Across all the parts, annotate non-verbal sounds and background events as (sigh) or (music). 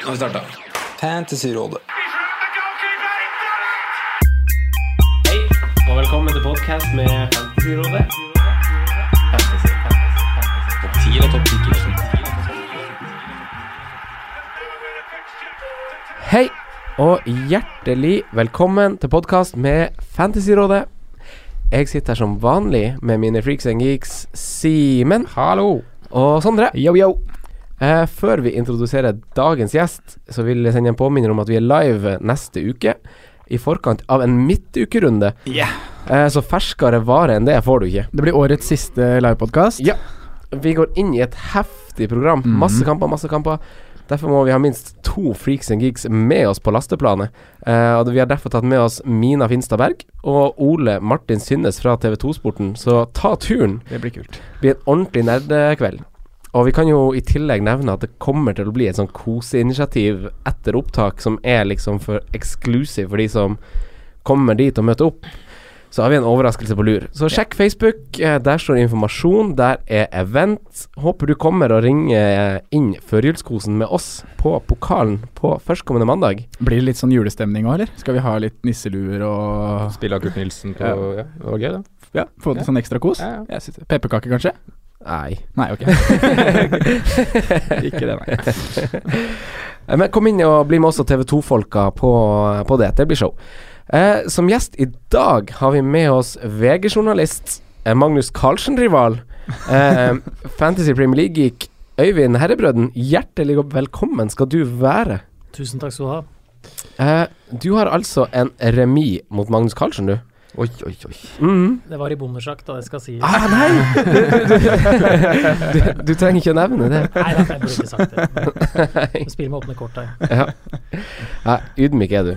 Nå har vi starta. Fantasyrådet. Hei, og velkommen til podcast med Fantasyrådet. Fantasy, fantasy, fantasy. Topp 10 og topp 10 Hei, og hjertelig velkommen til podcast med Fantasyrådet. Jeg sitter her som vanlig med mine freaks and geeks, Simen Hallo. og Sondre. Yo, yo. Eh, før vi introduserer dagens gjest, så vil jeg sende en påminner om at vi er live neste uke. I forkant av en midtukerunde. Yeah. Eh, så ferskere vare enn det får du ikke. Det blir årets siste livepodkast. Ja. Vi går inn i et heftig program. Mhm. Masse kamper, masse kamper. Derfor må vi ha minst to freaks and geeks med oss på lasteplanet. Eh, og Vi har derfor tatt med oss Mina Finstad Berg og Ole Martin Synnes fra TV2 Sporten. Så ta turen. Det blir kult. Det blir en ordentlig nerdekveld. Og vi kan jo i tillegg nevne at det kommer til å bli et sånn koseinitiativ etter opptak som er liksom for eksklusiv for de som kommer dit og møter opp. Så har vi en overraskelse på lur. Så sjekk Facebook. eh, Der står informasjon. Der er event. Håper du kommer og ringer inn førjulskosen med oss på pokalen på førstkommende mandag. Blir det litt sånn julestemning òg, eller? Skal vi ha litt nisseluer og Spille Kurt Nilsen på Ja. Ja, det var gøy, det. ja, få litt sånn ekstra kos? Ja, ja. Pepperkaker, kanskje? Nei. Nei, ok. (laughs) Ikke det, nei. Eh, (laughs) Men kom inn og bli med oss og TV2-folka på, på det. Det blir show. Eh, som gjest i dag har vi med oss VG-journalist eh, Magnus Carlsen-rival. Eh, (laughs) Fantasy Premier League-geek Øyvind Herrebrøden, hjertelig velkommen skal du være. Tusen takk skal du ha. Eh, du har altså en remis mot Magnus Carlsen, du. Oi, oi, oi. Mm. Det var i bondersjakt, da, det skal sies. Ah, nei! Du, du, du, trenger ikke å nevne det. Nei, da, jeg burde ikke sagt det. Du spiller med åpne kort her. ja. ja, ydmyk er du.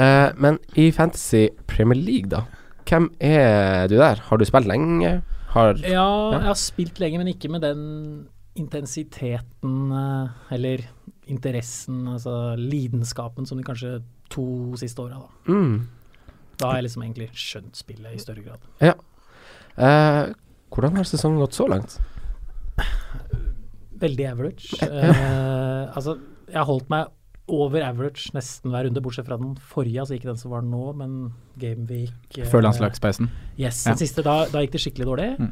Uh, men i Fantasy Premier League, da. Hvem er du der? Har du spilt lenge? Har Ja, jeg har spilt lenge, men ikke med den intensiteten eh, eller interessen, altså lidenskapen, som de kanskje to siste åra, da. mm. Da har jeg liksom egentlig skjønt spillet i større grad. Eh, Hvordan har sesongen gått så langt? Veldig average. Eh, altså, jeg har holdt meg over average nesten hver runde, bortsett fra den forrige, altså ikke den som var nå, men Gameweek eh, Før landslagspausen. Yes, Ja. den siste, da, da gikk det skikkelig dårlig. Mm.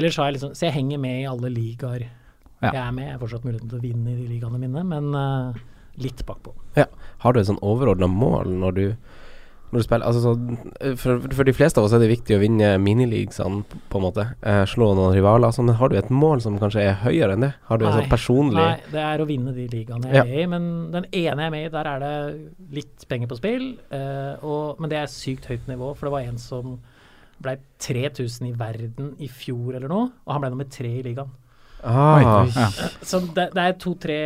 Ellers har jeg liksom Så jeg henger med i alle ligaer Ja. jeg er med. Jeg har fortsatt muligheten til å vinne i de ligaene mine, men uh, litt bakpå. Har du et sånn overordna mål når du når du spiller, altså så, for, for de fleste av oss er det viktig å vinne minileaguesene, på en måte. Eh, slå noen rivaler. Altså, men har du et mål som kanskje er høyere enn det? Har du en Nei. sånn personlig Nei, det er å vinne de ligaene jeg Ja. er i. Men den ene jeg er med i, der er det litt penger på spill. eh, og, men det er sykt høyt nivå, for det var en som ble 3000 i verden i fjor eller noe, og han ble nummer tre i ligaen. Ah, Ja. Så det, det er to-tre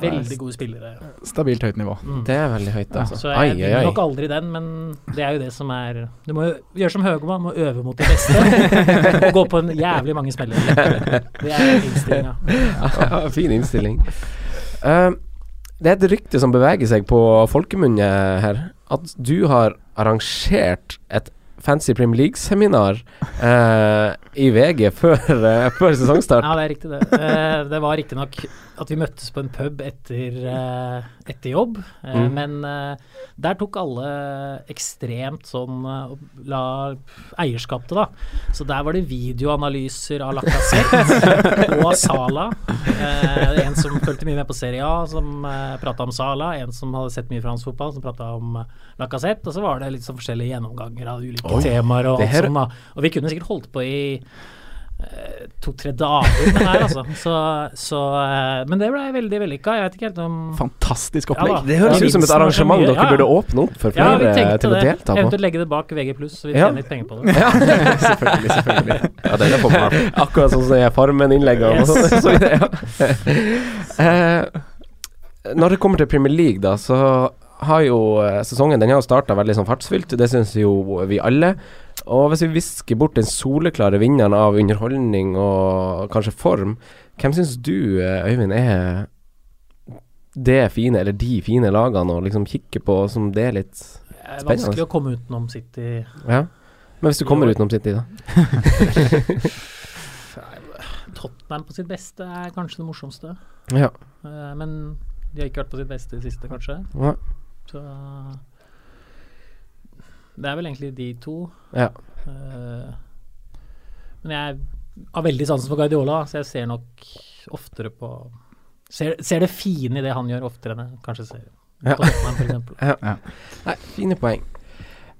veldig gode spillere. Stabilt høyt nivå. Mm. Det er veldig høyt, altså. Så jeg vinner nok aldri den, men det er jo det som er Du må jo gjøre som Høgmo, må øve mot de beste. (laughs) og gå på en jævlig mange smeller. Det er innstillinga. Ja, fin innstilling. Uh, det er et rykte som beveger seg på folkemunne her, at du har arrangert et Fancy Premier League-seminar eh, i VG før, eh, før sesongstart. Ja, det er riktig, det. Eh, det var riktignok at vi møttes på en pub etter, eh, etter jobb, eh, Mm. men eh, der tok alle ekstremt sånn la eierskap til, da. Så der var det videoanalyser av Lacassette (laughs) og Sala. En som fulgte mye med på Serie A, som prata om Sala. En som hadde sett mye fransk fotball, som prata om Lacassette. Og så var det litt sånn forskjellige gjennomganger av ulike Oi, temaer og alt sånn, da. Og vi kunne sikkert holdt på i to-tre dager med her, altså. Så, så, eh, men det ble veldig vellykka. Jeg vet ikke helt om Fantastisk opplegg. Ja, Det høres ut som et arrangement dere Ja, ja. burde åpne opp for flere til å det. delta på. Eventuelt legge det bak VG+, så vi Ja. tjener litt penger på det. Ja, (laughs) selvfølgelig, selvfølgelig. ja den er på meg. Akkurat sånn som jeg Farmen-innleggene og Yes. sånn. (laughs) så. Eh, når det kommer til Premier League, da, så har jo eh, sesongen Den har starta veldig sånn fartsfylt. Det syns jo vi alle. Og hvis vi visker bort den soleklare vinneren av underholdning og kanskje form, hvem syns du, eh, Øyvind, er det fine, eller de fine lagene å liksom kikke på som det er litt Det er vanskelig å komme utenom City. Ja. Men hvis du kommer utenom City, da? (laughs) Tottenham på sitt beste er kanskje det morsomste. Ja. Eh, Men De har ikke vært på sitt beste i det siste, kanskje. Ja. Så Det er vel egentlig de to. Ja. Uh, men jeg har veldig sansen for Guardiola, så jeg ser nok oftere på Ser, ser det fine i det han gjør, oftere enn jeg kanskje ser Ja. på Tottenham, for eksempel. (laughs) Nei, fine poeng.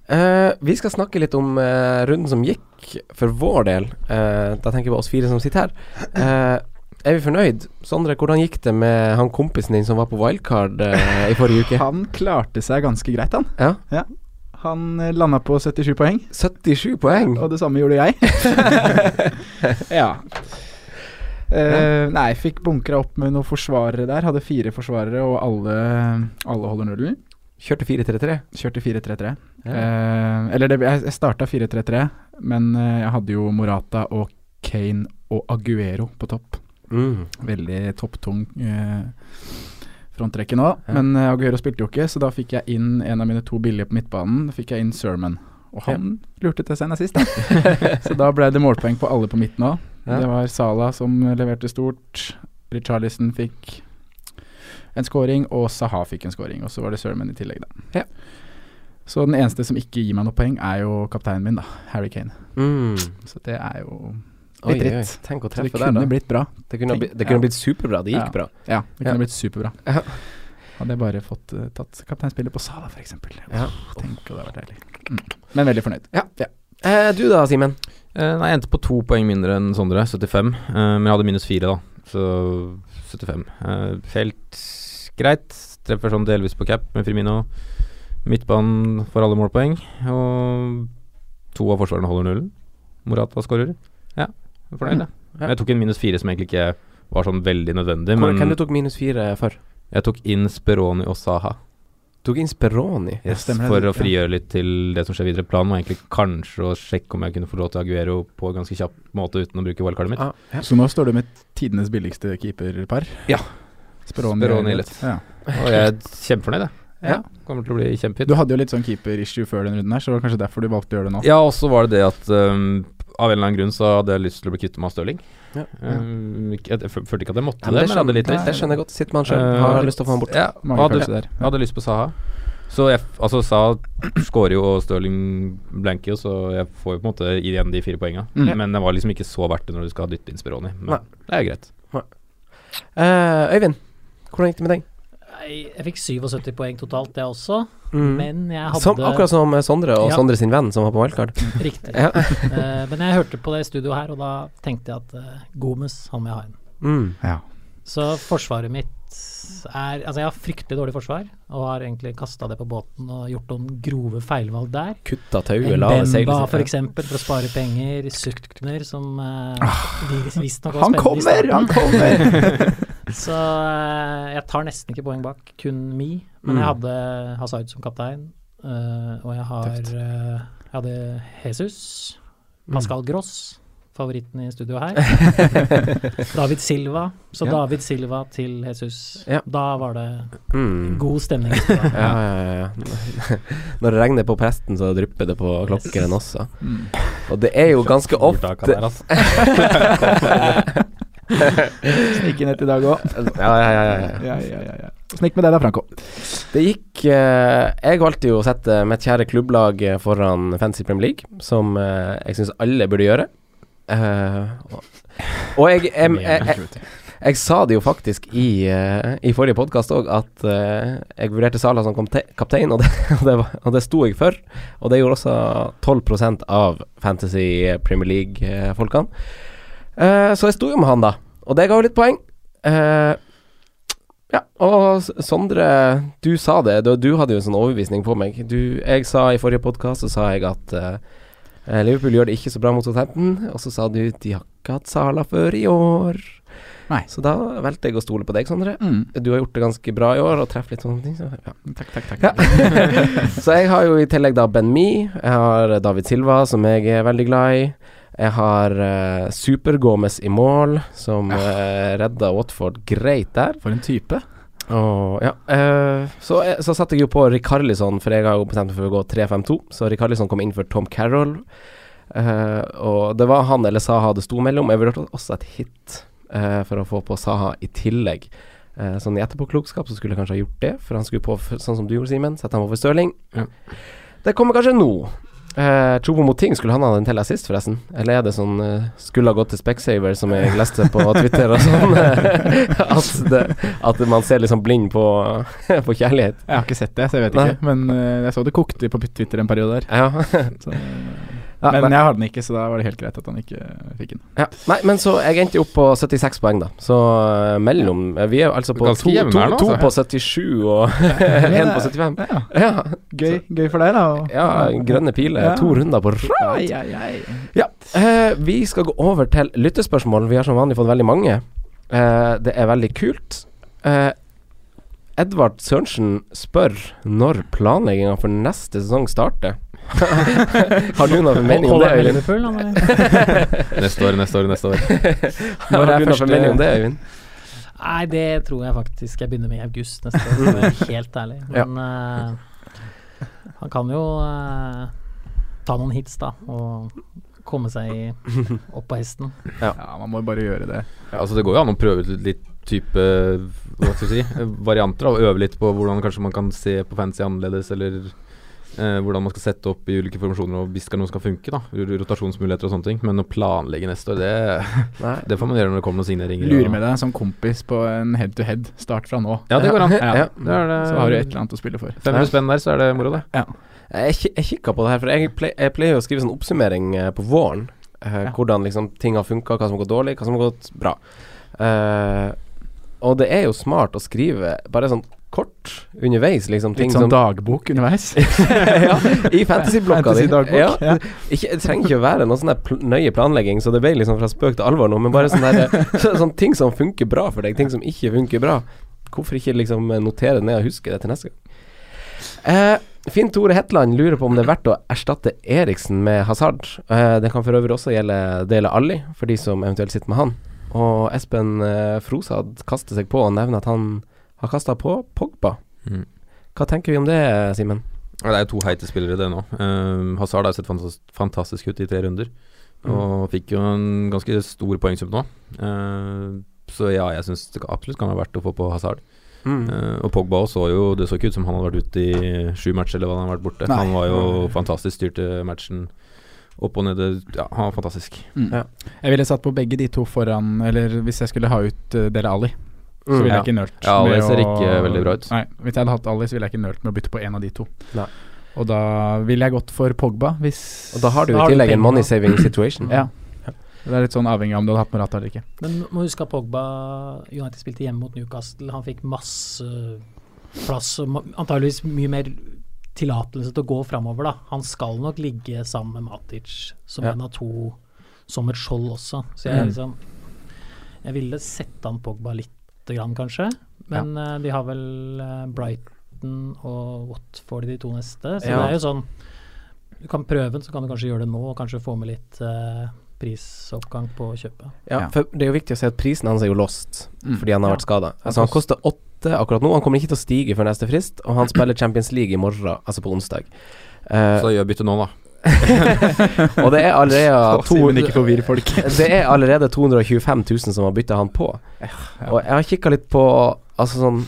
Uh, vi skal snakke litt om uh, runden som gikk, for vår del. Uh, da tenker jeg på oss fire som sitter her. Eh, er vi fornøyd? Sondre, hvordan gikk det med han kompisen din som var på wildcard i forrige uke? (laughs) Han klarte seg ganske greit, han. Ja. Ja. Han eh, landa på 77 poeng, 77 poeng! og det samme gjorde jeg. (laughs) ja. Uh, nei, fikk bunkra opp med noen forsvarere der. Hadde fire forsvarere, og alle, alle holder nullen. Kjørte 4-3-3. Kjørte 4-3-3. Ja. Uh, eller det, jeg, starta 4-3-3, men jeg hadde jo Morata og Kane og Aguero på topp. Mm. Veldig topptung eh, frontrekke nå. Ja. Men eh, Aguero spilte jo ikke, så da fikk jeg inn en av mine to billige på midtbanen. Da fikk jeg inn Sermon. Og han lurte til seg sist, da. (laughs) så da ble det målpoeng på alle på midten òg. Ja. Det var Salah som leverte stort. Richarlison fikk en scoring, og Saha fikk en scoring. Og så var det Sermon i tillegg, da. Ja. Så den eneste som ikke gir meg noe poeng, er jo kapteinen min, da. Harry Kane. Mm. Så det er jo litt oi, dritt. tenk å Så det da. Det kunne blitt bra. Det kunne, Tenk- bli, det kunne ja. blitt superbra. Det gikk Ja. bra. Ja, det kunne Ja. blitt superbra. (laughs) Hadde jeg bare fått uh, tatt kapteinspillet på Sala, f.eks. Ja. Tenk, og det hadde vært deilig. Mm. Men veldig fornøyd. Eh, du da, Simen? Eh, nei, jeg endte på to poeng mindre enn Sondre, 75. Eh, men jeg hadde minus fire, da. Så 75. Eh, helt greit. Treffer sånn delvis på cap med Firmino. Midtbanen får alle målpoeng. Og to av forsvarene holder nullen. Morata skårer. Ja, fornøyd, jeg. Ja. Jeg tok en minus fire som egentlig ikke var sånn veldig nødvendig, Hvor, men Hvem du tok minus fire for? jeg tok inn Speroni og Saha. Tok inn Speroni. Yes, stemmer det. for å Ja. frigjøre litt til det som skjer videre. Planen var egentlig kanskje å sjekke om jeg kunne få lov til Aguero på en ganske kjapp måte uten å bruke wildcardet mitt. Ah, ja. Så nå står du med tidenes billigste keeperpar. Ja. Speroni, Speroni litt. litt. Ja. Og jeg er kjempefornøyd, jeg. Ja. Kommer til å bli kjempefint. Du hadde jo litt sånn keeper-issue før den runden her, så det var kanskje derfor du valgte å gjøre det nå. Ja, og så var det det at um, av en eller annen grunn så hadde jeg lyst til å bli kvitt meg av Stirling. Ja. Um, jeg, jeg følte ikke at jeg måtte Ja, det, det, men jeg hadde litt det, lyst. det skjønner jeg godt. Sitter man sjøl, uh, har lyst til å få han bort. Ja, hadde, der. jeg hadde lyst på Saha. Så jeg, altså Saha skårer jo, og Stirling blanker jo, så jeg får jo på en måte igjen de fire poenga. Mm. Men det var liksom ikke så verdt det når du skal dytte inn Speroni. Nei. Det er greit. Uh, Øyvind, hvordan gikk det med deg? Jeg, jeg fikk 77 poeng totalt, det også. Mm. Men jeg hadde Som, akkurat som Sondre og Ja. Sondre sin venn som var på wildcard. (laughs) Riktig. Ja. uh, men jeg hørte på det studioet her, og da tenkte jeg at uh, Gomes, han må jeg ha inn. Mm. Ja. Så forsvaret mitt er Altså, jeg har fryktelig dårlig forsvar, og har egentlig kasta det på båten og gjort noen grove feilvalg der. Kutta tauet, lave seil. Bemba, for eksempel, for å spare penger. Sukner, som uh, visstnok var spennende Han kommer! Han (laughs) kommer! Så eh, jeg tar nesten ikke poeng bak, kun Mi. Men Mm. jeg hadde Hazard som kaptein, eh, og jeg har eh, Jeg hadde Jesus, Mm. Pascal Gross, favoritten i studio her. (laughs) David Silva. Så Ja. David Silva til Jesus. Ja. Da var det Mm. god stemning. (laughs) Ja, ja, ja, ja. (laughs) Når det regner på presten, så drypper det på klokkeren også. Mm. Og det er jo ganske ofte. Snikk inn et i dag òg. Ja, ja, ja, ja, ja. Ja, ja, ja, ja. Snikk med deg da, Franco. Det gikk eh, Jeg valgte jo å sette mitt kjære klubblag eh, foran Fantasy Premier League, som eh, jeg syns alle burde gjøre. Eh, og, og jeg, jeg, jeg, jeg, jeg sa det jo faktisk i, eh, i forrige podkast òg, at eh, jeg vurderte Sala som kaptein, og det, (laughs) og, det var, og det sto jeg for. Og det gjorde også 12% av Fantasy Premier League-folkene. Eh, så jeg sto jo med han, da. Og det ga jo litt poeng. Eh, ja, og Sondre, du sa det. Du, du hadde jo en sånn overbevisning på meg. Du, jeg sa i forrige podkast så sa jeg at uh, Liverpool gjør det ikke så bra mot Southampton, og så sa du de har ikke hatt Sala før i år. Nei. Så da valgte jeg å stole på deg, Sondre. Mm. Du har gjort det ganske bra i år og treffer litt sånne ting. Så, ja. Takk, takk, takk. Ja. (laughs) så jeg har jo i tillegg da Ben Mi, jeg har David Silva, som jeg er veldig glad i. Jeg har uh, Super-Gomez i mål, som uh, redda Watford greit der. For en type. Oh, ja, Uh, så, så satte jeg jo på Rikarlison, for jeg har jo bestemt meg for å gå 3-5-2. Så Rikarlison kom inn for Tom Carroll. Uh, og det var han eller Saha det sto mellom. Jeg vurderte også et hit uh, for å få på Saha i tillegg. Uh, sånn i etterpåklokskap så skulle jeg kanskje ha gjort det, for han skulle på, sånn som du gjorde, Simen, sette ham over Stirling. Ja. Det kommer kanskje nå. Uh, Chobo Moting, skulle han ha den til assist, forresten? Eller er det sånn eh, skulle ha gått til Specsaver', som jeg leste på (laughs) Twitter og sånn? at, det, at man ser liksom blind på, (laughs) på kjærlighet. Jeg har ikke sett det, så jeg vet Nei. ikke. Men eh, jeg så det kokte på Twitter en periode der. Ja. Så, Ja, men men, jeg har den ikke, så da var det helt greit at han ikke fikk den. Ja. Nei, men så jeg endte opp på 76 poeng, da. Så eh, mellom eh, Vi er jo altså på to, to, nå, to altså. på 77 og (laughs) én (laughs) på 75. Ja, gøy, gøy for deg, da. og- ja grønne piler. To runder på rad. Ja. Eh, vi skal gå over til lyttespørsmål. Vi har som vanlig fått veldig mange. Eh, det er veldig kult. Eh, Edvard Sørensen spør når planlegginga for neste sesong starter. (laughs) har du noen mening om det, Øyvind? Full. (laughs) Neste år, neste år, neste år. Har (laughs) Når er du noen formening mening om det, Øyvind? Nei, det tror jeg faktisk jeg begynner med i august neste år, for å være helt ærlig. Ja. Men eh, han kan jo uh, ta noen hits, da, og komme seg opp på hesten. Ja, man må bare gjøre det. Ja, altså Det går jo an å prøve ut litt type Hva skal vi si varianter. Og øve litt på hvordan kanskje man kan se på fancy annerledes, eller eh, hvordan man skal sette opp i ulike formasjoner, og hvis det noe skal funke. da Rotasjonsmuligheter og sånne ting. Men å planlegge neste år, det, (laughs) det får man gjøre når det kommer noen signeringer. Lurer med deg som kompis på en head to head. Start fra nå. Ja, det går an. Ja. Ja. Det er det. Så har du et eller annet å spille for. 500 spenn der, så er det moro, det. Jeg, ki- jeg kikka på det her, for jeg, ple jeg pleier å skrive sånn oppsummering eh, på våren. eh, Ja. Hvordan liksom ting har funka, hva som har gått dårlig, hva som har gått bra. Eh, og det er jo smart å skrive bare sånn kort underveis, liksom. Ting Litt sånn som dagbok underveis. (laughs) ja, I fantasyblokka di. Fantasy-dagbok, Ja, ja. Ikke, det trenger ikke å være noe sånn pl nøye planlegging, så det ble liksom fra spøk til alvor nå, men bare sånn (laughs) sånne sånn ting som funker bra for deg, ting som ikke funker bra. Hvorfor ikke liksom notere ned og huske det til neste gang? Eh, Finn Tore Hetland lurer på om det er verdt å erstatte Eriksen med Hazard. Eh, det kan for øvrig også gjelde Dele Alli, for de som eventuelt sitter med han. Og Espen eh, Frosad kaster seg på og nevner at han har kasta på Pogba. Mm. Hva tenker vi om det, Simen? Det er jo to heite spillere, det nå. Um, Hazard har sett fantastisk, fantastisk ut i tre runder. Og fikk jo en ganske stor poengsum nå. Uh, så ja, jeg syns det absolutt kan være verdt å få på Hazard. Mm. Uh, og Pogba også så jo Det så ikke ut som han hadde vært ute i sju matcher, eller hva han hadde vært borte. Nei. Han var jo fantastisk, styrte matchen opp og ned. Ja, han var fantastisk. Mm. Ja. Jeg ville satt på begge de to foran Eller hvis jeg skulle ha ut uh, Dele Ali, så Mm. ville ja. jeg ikke nølt Ja, Alice ser ikke veldig bra ut. Nei, hvis jeg hadde hatt Alice, ville jeg ikke nølt med å bytte på en av de to. Nei. Og da ville jeg gått for Pogba, hvis Og da har du i tillegg en money saving (clears throat) situation. Ja. Det er litt sånn avhengig av om du hadde hatt Morata eller ikke. Men må huske at Pogba United spilte hjemme mot Newcastle. Han fikk masse plass og antageligvis mye mer tillatelse til å gå framover, da. Han skal nok ligge sammen med Matic som Ja. en av to som et skjold også. Så jeg Mm. liksom Jeg ville sette han Pogba lite grann, kanskje. Men eh, de har vel eh, Brighton og Watford de to neste. Så Ja. det er jo sånn Du kan prøve den, så kan du kanskje gjøre det nå, og kanskje få med litt uh, prisoppgang på kjøpet. Ja, Ja. for det er jo viktig å se at prisen hans er jo lost Mm. fordi han har Ja. vært skada. Altså, han koster åtte akkurat nå. Han kommer ikke til å stige før neste frist, og han spiller Champions League i morgen, altså på onsdag. Uh, Så gjør bytte nå, da. (laughs) og det er allerede to. (laughs) Det er allerede 225 000 som har bytta han på. Og jeg har kikka litt på Altså sånn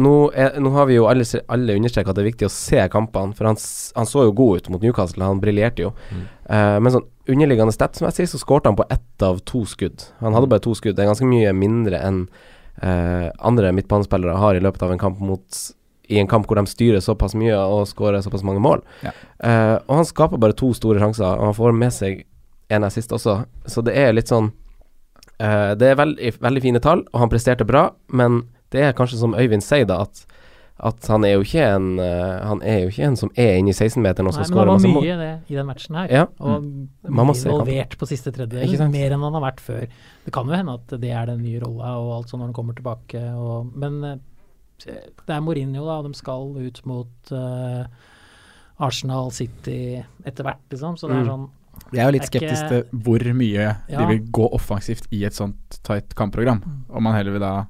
nå, er, nå har vi jo alle, alle understreka at det er viktig å se kampene, for han, han så jo god ut mot Newcastle, han briljerte jo. Mm. Uh, men sånn underliggende statsmessig så skårte han på ett av to skudd. Han hadde bare to skudd. Det er ganske mye mindre enn uh, andre midtbanespillere har i løpet av en kamp mot i en kamp hvor de styrer såpass mye og skårer såpass mange mål. Ja. Uh, og han skaper bare to store sjanser, og han får med seg en assist også, så det er litt sånn uh, Det er veldig, veldig fine tall, og han presterte bra, men det er kanskje som Øyvind sier, da, at, at han er en uh, Han er jo ikke en som er inne i 16-meteren og skal men han var mye i det i den matchen her. Ja. Og kampen. involvert på siste tredjedel, mer enn han har vært før. Det kan jo hende at det er den nye rolla og alt sånn når han kommer tilbake. Og, men det er Mourinho, da, de skal ut mot uh, Arsenal City etter hvert, liksom. Så det er Mm. sånn Jeg er jo litt skeptisk til hvor mye de vil gå offensivt i et sånt tight kampprogram. Om man heller vil da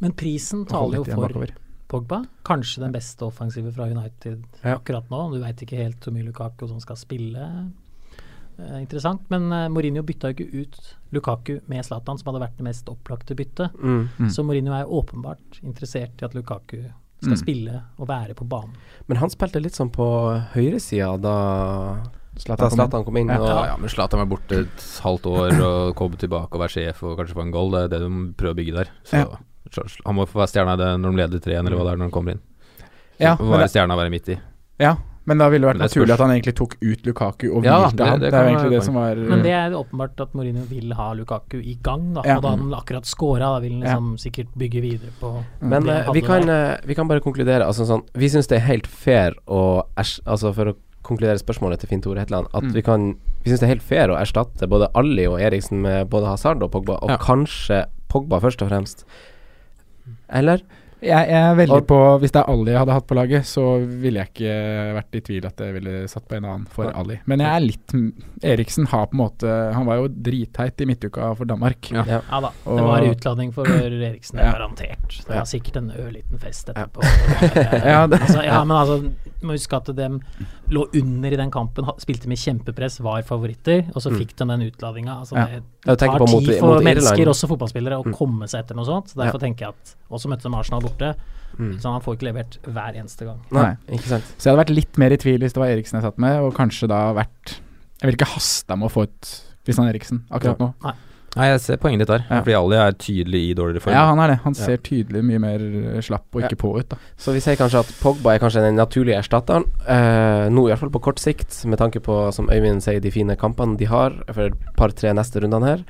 Men prisen taler jo for bakover. Pogba. Kanskje den beste offensive fra United Ja. akkurat nå. Du veit ikke helt hvor mye Lukaku som skal spille. Eh, interessant. Men eh, Mourinho bytta jo ikke ut Lukaku med Zlatan, som hadde vært det mest opplagte byttet. Mm. Mm. Så Mourinho er åpenbart interessert i at Lukaku skal Mm. spille og være på banen. Men han spilte litt sånn på høyresida da Zlatan da kom. Kom inn. Ja. Og, Ja, ja, men Zlatan var borte et halvt år og kom tilbake og var sjef og kanskje få en goal. Det er det de prøver å bygge der. Så ja. Han må få være stjerna i det når de leder 3-1, eller hva det er når han kommer inn. Ja, Så men være stjerna å være midt i. Ja, men da ville det vært det naturlig at han egentlig tok ut Lukaku og Ja, hvilte han. det Det, er jo egentlig det som var Men det er åpenbart at Mourinho vil ha Lukaku i gang, da. Ja. Og da han akkurat scora, da vil han liksom sikkert bygge videre på Men det eh, vi, kan, eh, vi kan bare konkludere. Altså, sånn, vi syns det er helt fair å Altså for å konkludere spørsmålet til Finn Tore Hetland, at Mm. vi kan Vi syns det er helt fair å erstatte både Ali og Eriksen med både Hazard og Pogba, og Ja. kanskje Pogba først og fremst. Eller? Jeg, jeg er veldig Og- på Hvis det er Ali jeg hadde hatt på laget, så ville jeg ikke vært i tvil at jeg ville satt på en annen for Ja. Ali. Men jeg er litt Eriksen har på en måte Han var jo dritheit i midtuka for Danmark. Ja. Ja. Ja da, Og- det var utladning for (clears throat) Eriksen, det er Ja. garantert. Det er sikkert en ørliten fest etterpå. (laughs) Ja, altså, ja, men altså, må huske at de lå under i den kampen, spilte med kjempepress, var favoritter, og så Mm. fikk de den utladinga. Altså, Ja. det tar på mot, tid for mot mennesker, også fotballspillere, å Mm. komme seg etter noe sånt. Så Derfor tenker jeg at Og så møtte de Arsenal borte, Mm. så han får ikke levert hver eneste gang. Nei, ikke sant. Så jeg hadde vært litt mer i tvil hvis det var Eriksen jeg satt med, og kanskje da vært Jeg ville ikke hasta med å få ut Christian Eriksen akkurat nå. Nei, jeg ser poenget ditt der. Ja. Fordi Ali er tydelig i dårligere form. Ja, han er det. Han Ja. ser tydelig mye mer eh, slapp og ikke på ut, da. Så vi sier kanskje at Pogba er kanskje den naturlige erstatteren. Eh, nå i hvert fall på kort sikt, med tanke på, som Øyvind sier, de fine kampene de har for et par-tre neste rundene her.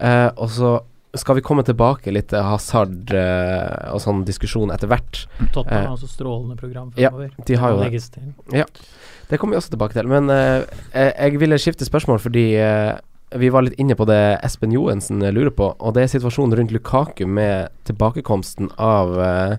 Eh, og så skal vi komme tilbake litt til hasard eh, og sånn diskusjon etter hvert. Tottenham Eh, har også strålende program ja, de har jo det. Ja. Det kommer vi også tilbake til. Men eh, jeg, jeg ville skifte spørsmål fordi eh, vi var litt inne på det Espen Johensen lurer på, og det er situasjonen rundt Lukaku med tilbakekomsten av uh,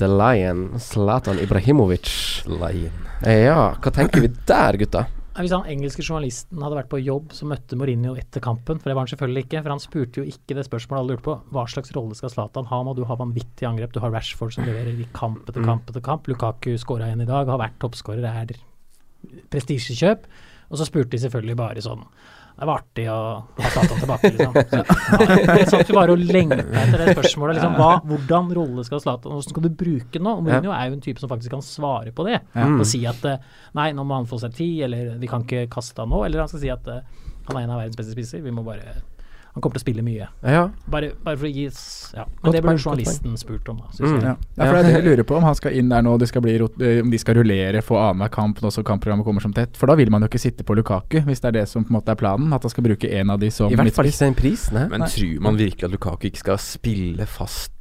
The Lion, Zlatan Ibrahimovic. Lion. Eh, ja, hva tenker vi der, gutta? Hvis han engelske journalisten hadde vært på jobb, så møtte Mourinho etter kampen. For det var han selvfølgelig ikke. For han spurte jo ikke det spørsmålet alle lurte på. Hva slags rolle skal Zlatan ha nå? Du har vanvittig angrep. Du har Rashford som leverer i kamp etter Mm. kamp etter kamp. Lukaku skåra igjen i dag, har vært toppskårer, er prestisjekjøp. Og så spurte de selvfølgelig bare sånn Det var artig å ha Zlatan tilbake, liksom. Så, (laughs) ja, jeg satt jo bare og lengta etter det spørsmålet. Liksom, hva, hvordan rolle skal Zlatan Hvordan skal du bruke den nå? Og Mourinho er jo en type som faktisk kan svare på det Mm. og si at eh, nei, nå må han få seg tid, eller vi kan ikke kaste han nå. Eller han skal si at eh, han er en av verdens beste spisser, vi må bare Han kommer til å spille mye. Ja, Bare, bare for å gi Ja. Men Godt det ble burde journalisten spurt om, da. Mm. jeg. Ja. ja, for det er det jeg lurer på, om han skal inn der nå, det skal bli, eh, om de skal rullere, få annenhver kamp når så kampprogrammet kommer som tett. For da vil man jo ikke sitte på Lukaku, hvis det er det som på en måte er planen. At han skal bruke en av de som I hvert fall ikke den prisen. hæ? Men tror man virkelig at Lukaku ikke skal spille fast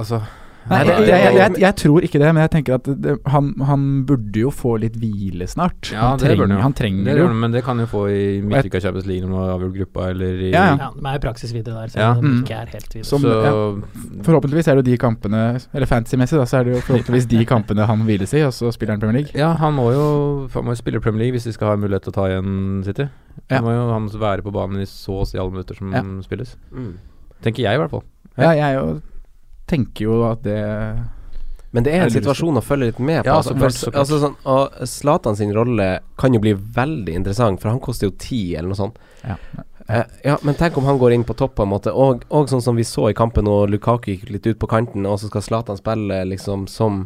Altså Nei, det- jeg, jeg, jeg, jeg tror ikke det, men jeg tenker at det, han, han burde jo få litt hvile snart. Ja, han, trenger, han trenger det, jo. men det kan jo få i midtuka Champions League når man har avgjort gruppa, eller i Ja, ja. Ja, de er jo praksis videre der, så Ja. de Mm. ikke er helt videre. Som- Så Forhåpentligvis er det jo de kampene, eller fantasy-messig, da, så er det jo (laughs) forhåpentligvis de kampene han hviles i, og så spiller han Premier League. Ja, han må jo Han må jo spille Premier League hvis de skal ha mulighet til å ta igjen City. Ja. Han må jo han må være på banen i så å si alle minutter som Ja. spilles. Mm. Tenker jeg, i hvert fall. Ja, jeg jo tenker jo at det Men det er en situasjon å følge litt med på. Ja, altså, så klart, for- så klart. Altså, sånn, og Zlatan sin rolle kan jo bli veldig interessant, for han koster jo ti, eller noe sånt. Ja. Eh, ja, men tenk om han går inn på topp, på en måte. Og, og sånn som vi så i kampen, og Lukaku gikk litt ut på kanten, og så skal Zlatan spille liksom som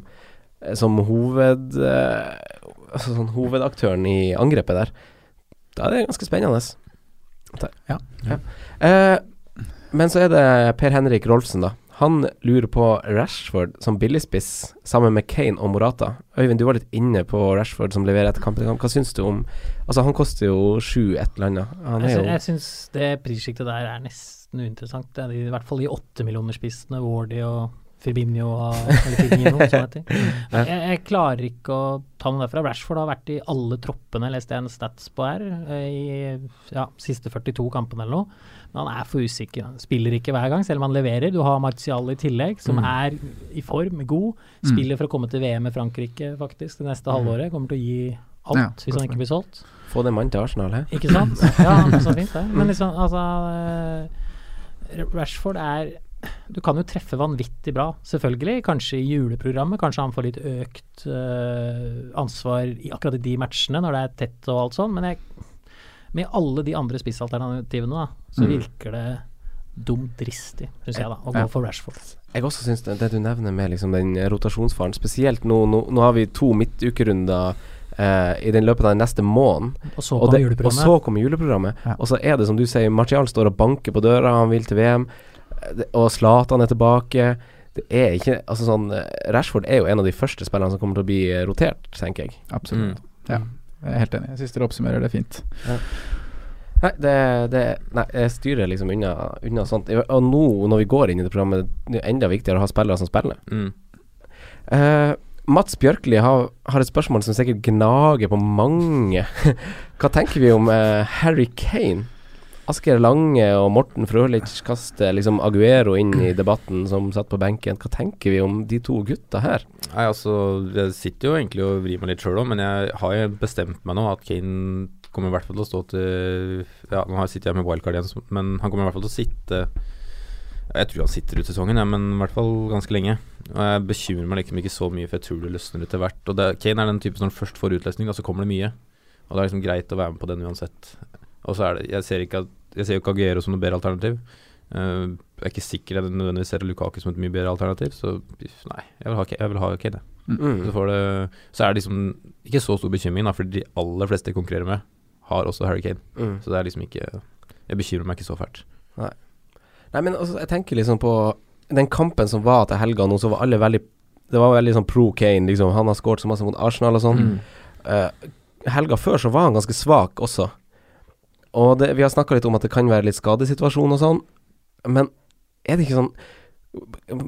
Som hoved... eh, altså sånn hovedaktøren i angrepet der. Da er det ganske spennende. Ja. ja. Eh, men så er det Per Henrik Rolfsen, da. Han lurer på Rashford som billigspiss sammen med Kane og Morata. Øyvind, du var litt inne på Rashford som leverer etter kamp. Hva syns du om Altså, han koster jo sju et eller annet. Han Jeg, er jo jeg syns det prissjiktet der er nesten uinteressant. Det er I hvert fall de åttemillionerspissene, Wardy og Firmino og Firmino, som heter. Jeg, jeg klarer ikke å ta noe derfra. Rashford har vært i alle troppene, leste jeg en stats på her, eh, i ja, siste 42 kampene eller noe. Men han er for usikker. Han spiller ikke hver gang, selv om han leverer. Du har Martial i tillegg, som Mm. er i form, god. Spiller for å komme til VM i Frankrike, faktisk, det neste halvåret. Kommer til å gi alt Ja, hvis han ikke blir solgt. Få den mannen til Arsenal, he. Ikke sant? Ja, så fint det. (laughs) Men liksom, altså eh, Rashford er Du kan jo treffe vanvittig bra, selvfølgelig. Kanskje i juleprogrammet. Kanskje han får litt økt uh, ansvar i akkurat i de matchene, når det er tett og alt sånn. Men jeg med alle de andre spissalternativene, da, så Mm. virker det dumt dristig, syns jeg, da, å Ja. gå for Rashford. Jeg også syns det, det du nevner med liksom den rotasjonsfaren, spesielt nå, nå, nå har vi to midtukerunder Uh, i den løpet av den neste måneden. Og så kommer juleprogrammet. og så kom juleprogrammet. Ja. Og så er det som du sier, Martial står og banker på døra, han vil til VM. Og Zlatan er tilbake. Det er ikke Altså sånn Rashford er jo en av de første spillerne som kommer til å bli eh, rotert, tenker jeg. Absolutt. Ja, jeg er helt enig. Jeg syns dere oppsummerer det fint. Nei, det, det Nei, jeg styrer liksom unna, unna sånt. Og nå, når vi går inn i det programmet, det er enda viktigere å ha spillere som spiller. Mm. Uh, Mats Bjørkli har, har et spørsmål som sikkert gnager på mange. (laughs) Hva tenker vi om uh, Harry Kane? Asgeir Lange og Morten Frølich kaster liksom Aguero inn i debatten som satt på benken. Hva tenker vi om de to gutta her? Nei, altså Jeg sitter jo egentlig og vrir meg litt sjøl òg, men jeg har jo bestemt meg nå at Kane kommer i hvert fall til å stå til Ja, nå sitter jeg med wildcard igjen, men han kommer i hvert fall til å sitte Jeg tror han sitter ut sesongen, ja, men i hvert fall ganske lenge. Og Jeg bekymrer meg liksom ikke så mye, for jeg tror det løsner etter hvert. Og det, Kane er den typen som først får utlesning, da, så kommer det mye. Og det er liksom greit å være med på den uansett. Og så er det Jeg ser ikke at Jeg ser jo Kagero som noe bedre alternativ. Uh, jeg er ikke sikker jeg nødvendigvis ser Lukaku som et mye bedre alternativ, så nei, jeg vil ha, jeg vil ha Kane. jeg. Mm. Så, får det, så er det liksom ikke så stor bekymring, da, for de aller fleste jeg konkurrerer med, har også Harry Kane. Mm. Så det er liksom ikke Jeg bekymrer meg ikke så fælt. Nei, men altså, jeg tenker liksom på den kampen som var til helga nå, så var alle veldig Det var veldig sånn pro Kane, liksom. Han har skåret så masse mot Arsenal og sånn. Eh, helga før så var han ganske svak også. Og det, vi har snakka litt om at det kan være litt skadesituasjon og sånn, men er det ikke sånn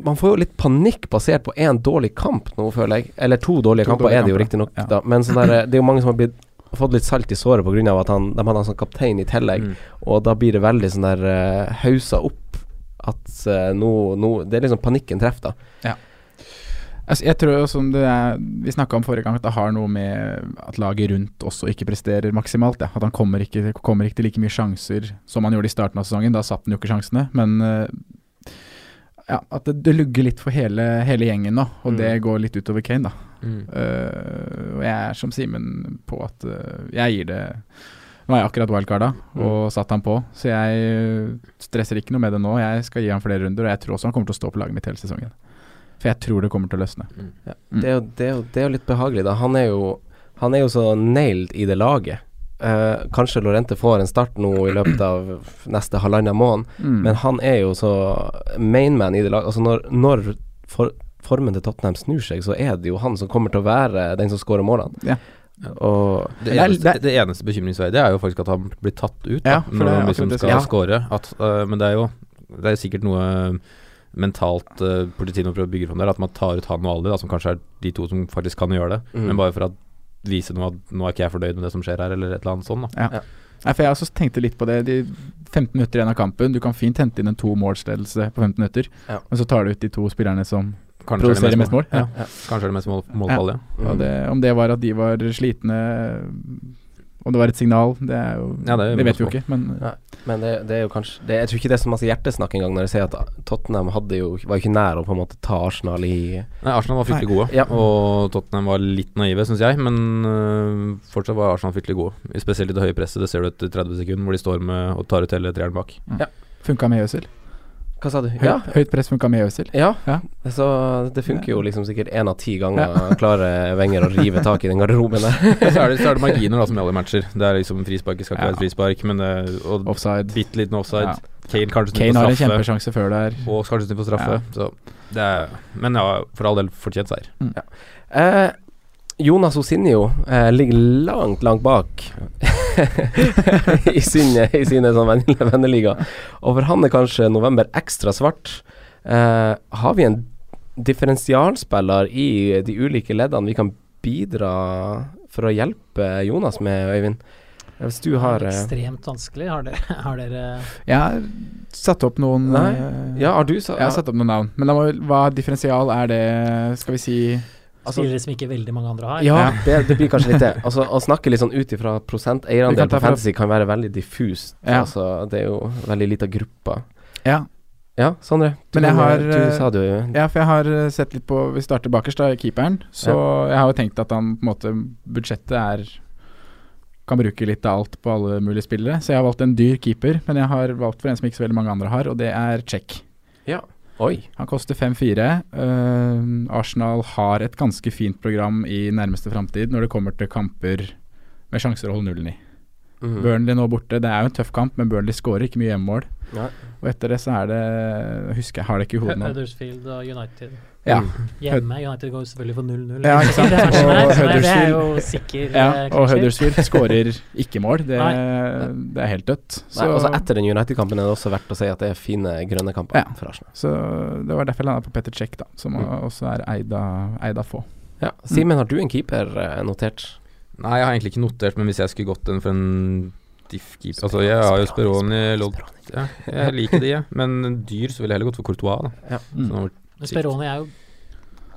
Man får jo litt panikk basert på én dårlig kamp nå, føler jeg. Eller to dårlige To kamper dårlige er det jo riktignok, ja. da. Men sånn der, det er jo mange som har blitt, fått litt salt i såret pga. at han, de hadde han som kaptein i tillegg. Mm. Og da blir det veldig sånn der uh, hausa opp at uh, nå, nå Det er liksom panikken treffer, da. Altså, jeg tror som det er, Vi snakka om forrige gang at det har noe med at laget rundt også ikke presterer maksimalt. Ja. At han kommer ikke, kommer ikke til like mye sjanser som han gjorde i starten av sesongen. Da satt han jo ikke sjansene. Men eh, ja, at det, det lugger litt for hele, hele gjengen nå, og Mm. det går litt utover Kane, da. Mm. Uh, og jeg er som Simen på at uh, jeg gir det Nå er jeg akkurat wildcarda og satt han på, så jeg stresser ikke noe med det nå. Jeg skal gi han flere runder, og jeg tror også han kommer til å stå på laget mitt hele sesongen. For jeg tror det kommer til å løsne. Mm. Ja, Mm. det, er jo, det, er jo, det er jo litt behagelig, da. Han er jo, han er jo så nailed i det laget. Eh, kanskje Lorente får en start nå i løpet av neste halvannen måned, Mm. men han er jo så mainman i det laget. Altså når, når for, formen til Tottenham snur seg, så er det jo han som kommer til å være den som skårer målene. Ja. Og Det, Det eneste, det- det eneste bekymringsverdige er jo faktisk at han blir tatt ut da, Ja, når han liksom skal ja. score. At, uh, men det er jo Det er sikkert noe mentalt uh, politiet prøver å bygge fram der, at man tar ut han og Ali, da, som kanskje er de to som faktisk kan gjøre det. Mm. Men bare for å vise noe at nå er ikke jeg fornøyd med det som skjer her, eller et eller annet sånt. Da. Nei, for Jeg også tenkte litt på det. De 15 minutter igjen av kampen. Du kan fint hente inn en to målsledelse på 15 minutter, Ja. men så tar du ut de to spillerne som Kanskje er produserer mest mål. Ja. Ja. Kanskje er det mest mål, målfall, ja. Mm. Og det, om det var at de var slitne, om det var et signal, det, er jo, Ja, det er jo det vet vi jo ikke. Men Ja. Men det, det er jo kanskje det, Jeg tror ikke det er så masse hjertesnakk engang når jeg sier at Tottenham hadde jo, var jo ikke nær å på en måte ta Arsenal i Nei, Arsenal var fryktelig gode, Ja. og Tottenham var litt naive, syns jeg. Men øh, fortsatt var Arsenal fryktelig gode. Spesielt i det høye presset. Det ser du etter 30 sekunder, hvor de står med og tar ut hele treeren bak. funka med Øzil. Hva sa du? Høy, Ja, Høyt press funka med Øzil. Ja, Ja. så det funker jo liksom sikkert én av ti ganger klarer Wenger å rive tak i den garderoben der. (laughs) så, er det, så er det marginer, da, som i alle matcher. Det er liksom frispark, det skal ikke Ja. være et frispark, men og Offside. bitte liten offside. Ja. Kane kanskje Kane på har en kjempesjanse før der. Og kanskje snudd på straffe. Så det er, men ja, for all del fortjent seier. Eh, Jonas Osinio eh, ligger langt, langt bak (laughs) i sine, i sine sånn venneliga. Og for han er kanskje november ekstra svart. Eh, har vi en differensialspiller i de ulike leddene vi kan bidra for å hjelpe Jonas med, Øyvind? Hvis du har Det er eh, Ekstremt vanskelig. Har dere, (laughs) har dere Jeg har satt opp noen Nei. eh, Ja, har du sa, Jeg har satt opp noen navn. Men da må, hva differensial er det, skal vi si altså, spillere som ikke veldig mange andre har? Ja, det, det blir kanskje litt det. Altså, å snakke litt sånn ut ifra Vi prosenteierandel på fantasy kan være veldig diffust. Ja. Altså, det er jo veldig lita grupper. Ja. Ja, Sondre. Du, Men jeg har, du eh, sa du Ja, for jeg har eh, sett litt på Vi starter bakerst, da, keeperen. Så jeg har jo tenkt at han på en måte Budsjettet er kan bruke litt av alt på alle mulige spillere. Så jeg har valgt en dyr keeper, men jeg har valgt for en som ikke så veldig mange andre har, og det er Check. Oi. Han koster 5-4. Uh, Arsenal har et ganske fint program i nærmeste framtid når det kommer til kamper med sjanser å holde nullen i. Mhm. Burnley nå borte, det er jo en tøff kamp, men Burnley skårer ikke mye hjemmemål. Og etter det så er det Husker jeg har det ikke i hodet nå. Huddersfield og United. Ja, Hjemme. United går selvfølgelig for 0-0. Ja, ikke sant. (laughs) Det Og her, det er Huddersfield- jo sikker ja eh, og. Huddersfield skårer ikke mål. Det, det er helt dødt. Så, Nei, også etter den United-kampen er det også verdt å si at det er fine grønne kamper Ja. for Arsenal. så det var derfor jeg landa på Petter Cech, da, som Mm. også er eid av, eid av få. Ja. Simen, har du en keeper eh, notert? Nei, jeg har egentlig ikke notert, men hvis jeg skulle gått den for en diff-keeper Altså, jeg har jo Speroni, Lodd ja, Jeg liker de, jeg. Men dyr, så ville jeg heller gått for Courtois, da. Ja. Mm. Men Speroni er jo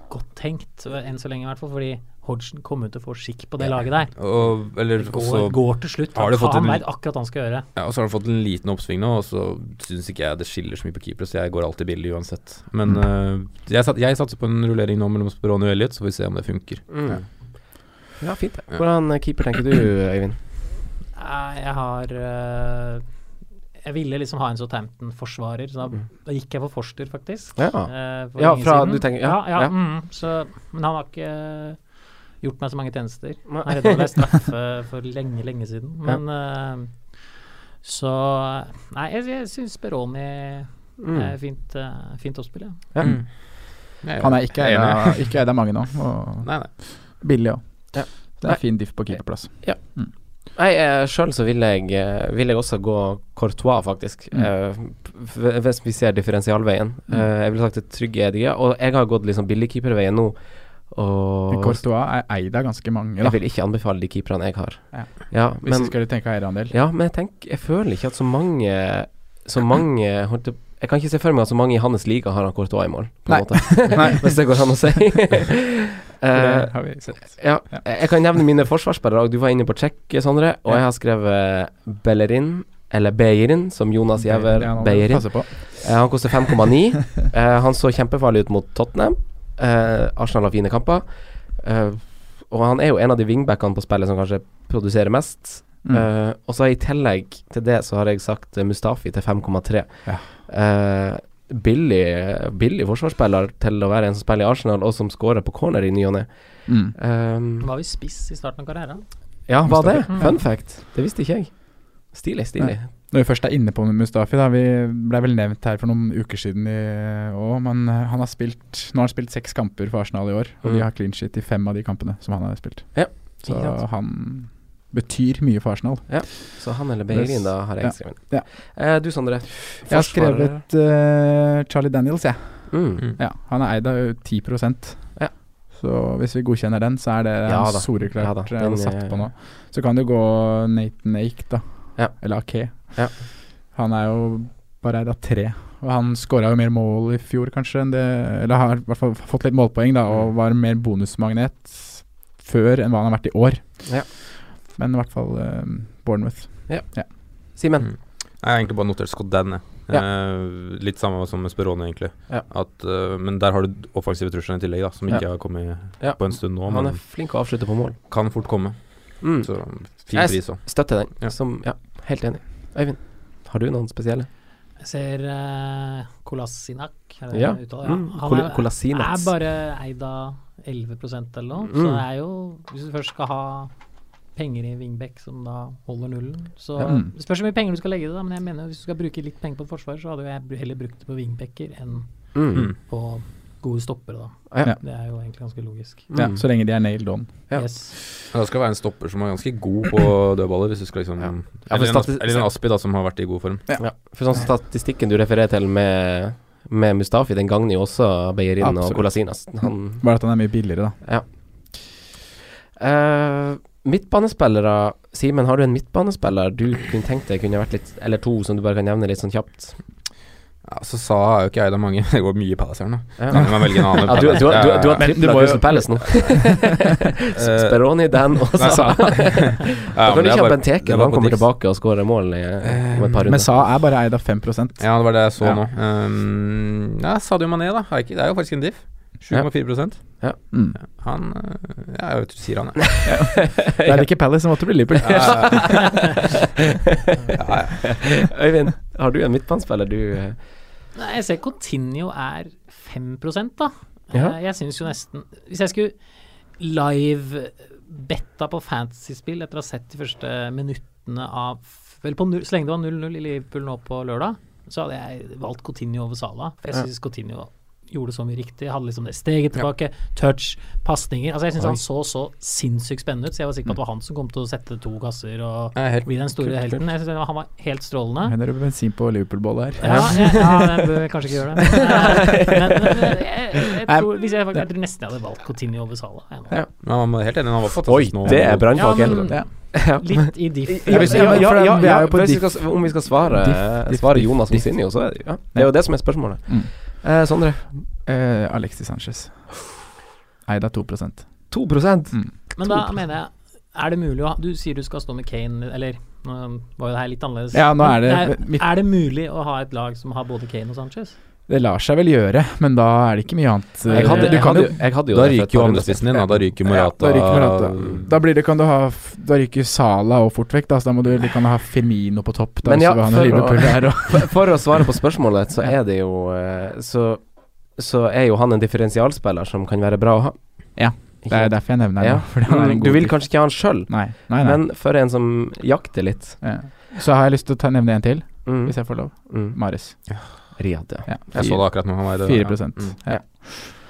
godt tenkt, enn så lenge i hvert fall, fordi Hodgson kommer ut til å få skikk på det laget der. og, eller Det går, også går til slutt. har Han, en- veit akkurat hva han skal gjøre. Ja, og så har han fått en liten oppsving nå, og så syns ikke jeg det skiller så mye på keepere, så jeg går alltid billig uansett. Men eh, jeg, sat, jeg satser på en rullering nå mellom Speroni og Elliot, så får vi se om det funker. Mm. Ja, fint det. Hvordan eh, keeper tenker du, Øyvind? Jeg har eh, Jeg ville liksom ha en Southampton-forsvarer, så da, Mm. da gikk jeg for Forster, faktisk. Ja. eh, for Ja, fra- siden. du tenker- ja, ja, ja, ja. Mm, så, Men han har ikke gjort meg så mange tjenester. Han redda (laughs) meg straffe for lenge, lenge siden. Men eh, Så Nei, jeg, jeg syns Speroni Mm. er fint, uh, fint oppspill, ja. Ja. Mm. Han er ikke jeg eid av, ikke eid av mange nå, og Nei, nei. billig òg. Ja. Det er fin diff på keeperplass. Nei, eh, sjøl så vil jeg, eh, vil jeg også gå Courtois, faktisk. Mm. Eh, hvis vi ser differensialveien. Mm. Jeg ville sagt et trygge Edige. Og jeg har gått liksom billigkeeperveien nå. Og Courtois er eid av ganske mange, da. jeg vil ikke anbefale de keeperne jeg har. Ja. Ja, Hvis men, du skulle tenke eierandel. ja, men jeg tenker Jeg føler ikke at så mange Så mange jeg- kan ikke se for meg at så mange i hans liga har han Courtois i mål, på en måte. (laughs) Hvis det går an å si. (laughs) Eh, det har vi sett. Ja, jeg kan nevne mine forsvarsspillere. Du var inne på Tsjekk, Sondre. Og jeg har skrevet Bellerin, eller Beirin, som Jonas Giæver. Beirin. Eh, han koster 5,9. (laughs) Eh, han så kjempefarlig ut mot Tottenham. Arsenal har fine kamper. Og han er jo en av de wingbackene på spillet som kanskje produserer mest. Mm. Uh, og så i tillegg til det så har jeg sagt Mustafi til 5,3. Ja. Eh, billig, billig forsvarsspiller til å være en som spiller i Arsenal, og som skårer på corner i ny og ne. Mm. Um, var vi spiss i starten av karrieren. ja, var det? Mm. Fun fact. Det visste ikke jeg. Stilig, stilig. Når vi først er inne på Mustafi, da Vi ble vel nevnt her for noen uker siden òg, men eh, han har spilt Nå har han spilt seks kamper for Arsenal i år, og Mm. de har clean shit i fem av de kampene som han har spilt. Ja, Så han betyr mye for Arsenal. Så han eller Beirin, da, har jeg Ja. skrevet. Ja. Eh, du, Sondre. Jeg har skrevet uh, Charlie Daniels, jeg. Ja. Mm. Ja, han er eid av 10% Ja. Så hvis vi godkjenner den, så er det Ja ja, da. soleklart Ja da, eh, den, satt på nå. Så kan det gå Nathan Ake, da. Ja. Eller Ake. Ja. Han er jo bare eid av tre. Og han skåra jo mer mål i fjor, kanskje, enn det Eller har i hvert fall fått litt målpoeng, da, og var mer bonusmagnet før enn hva han har vært i år. Ja. Men i hvert fall eh, Bournemouth. Simen. Mm. Jeg har egentlig bare notert Scott Dan, Ja. Uh, litt samme som med Speroni, egentlig. Ja. At, uh, men der har du offensive trusler i tillegg, da, som Ja. ikke har kommet Ja. på en stund nå. Han er flink å avslutte på mål. kan fort komme. Mm. Så fin Jeg pris òg. Støtter den. Ja. Som, ja, helt enig. Øyvind, har du noen spesielle? Jeg ser uh, Kolasinak. er det Ja. uttale? Ja. Mm. Han er, er bare eid av 11% eller noe. Så Mm. det er jo Hvis du først skal ha penger i wingback som da holder nullen, så Ja. Mm. Det spørs hvor mye penger du skal legge i det, da, men jeg mener hvis du skal bruke litt penger på et forsvar, så hadde jeg heller brukt det på wingbacker enn Mm. Mm. på gode stoppere, da. Ja. Det er jo egentlig ganske logisk. Ja, Mm. så lenge de er nailed on. Ja. Yes. Ja, det skal være en stopper som er ganske god på (clears throat) dødballer, hvis du skal liksom Ja. Ja, for eller, en, eller en Aspi, da, som har vært i god form. Ja. For sånn statistikken du refererer til med, med Mustafi, den gagner jo også Beyerin og Colasinas. Han Bare at han er mye billigere, da. Ja. Eh, Midtbanespillere Simen, har du en midtbanespiller du kunne tenkt deg kunne vært litt Eller to som du bare kan nevne litt sånn kjapt? Ja, så sa jeg jo ikke jeg det mange. (laughs) Det går mye i Palace her nå. Ja. Kan man velge en annen? Ja, du, du, du, du, du har tripla Crystal Palace nå. (laughs) (laughs) Speroni, Dan og Sa. Da kan du ikke ha Benteke når han kommer tilbake og skårer mål i, om et par runder. Men. Sa er bare eid av 5 Ja, det var det jeg så Ja. nå. Um, ja, Sadio Mané, da. Det er jo faktisk en diff. 7,4 Mm. Han øh, Ja, jeg vet du sier han, (laughs) jeg. Det er ikke Palace, det måtte bli Liverpool. (laughs) Øyvind, har du en midtbanespiller du eh, Nei, jeg ser Continuo er 5 da. Ja. Eh, Jeg syns jo nesten Hvis jeg skulle live-betta på fantasy-spill etter å ha sett de første minuttene av Vel, på null, så lenge det var 0-0 i Liverpool nå på lørdag, så hadde jeg valgt Coutinho over Sala. For jeg Ja. syns Coutinho gjorde så mye riktig. Hadde liksom det steget tilbake, touch, pasninger. Altså, jeg syns han så så sinnssykt spennende ut, så jeg var sikker på at det var han som kom til å sette to kasser og helt bli den store helten. Jeg synes han var helt strålende. Hender det bensin på Liverpool-bålet her. Ja, ja, ja, jeg bør kanskje ikke gjøre det. (laughs) Men, men, men jeg, jeg, tror, jeg, jeg tror nesten jeg hadde valgt Coutinho over Sala. Ja. Men han var helt enig, han var Oi, fantastisk nå. det er brannfakkel. Ja, Ja. Ja. Litt i diff. (laughs) Ja, hvis- ja, ja, ja, vi ja, jo vi diff- skal, om vi skal svare, Diff, diff, svare Jonas diff. Så er det, ja, det er jo det som er spørsmålet. Mm. Eh, Sondre, Eh, Alexis Sanchez. Eida 2% 2 mm. Men da mener jeg Er det mulig å ha Du sier du skal stå med Kane, eller nå var jo det her litt annerledes. Ja, nå er det Men mitt- er det mulig å ha et lag som har både Kane og Sanchez? Det lar seg vel gjøre, men da er det ikke mye annet. jeg hadde, du jeg hadde, jeg hadde jo Da det ryker jo andrespissen din, da. Da ryker Ja, Morata. da ryker Morata. Da blir det, kan du ha Da ryker Sala og fort vekk, da, så da må du, du kan ha Firmino på topp. Da, ja, så han for å- For, (laughs) for å svare på spørsmålet, så (laughs) er det jo eh, Så, så er jo han en differensialspiller som kan være bra å ha. Ja, Det er derfor jeg nevner Ja. god Du vil kanskje ikke ha han sjøl, men for en som jakter litt ja. Så har jeg lyst til å ta, nevne en til, mm. hvis jeg får lov. Mm. Maris. Riyad, ja. Ja, Jeg så det akkurat nå. Han var i det. 4 Mm. ja.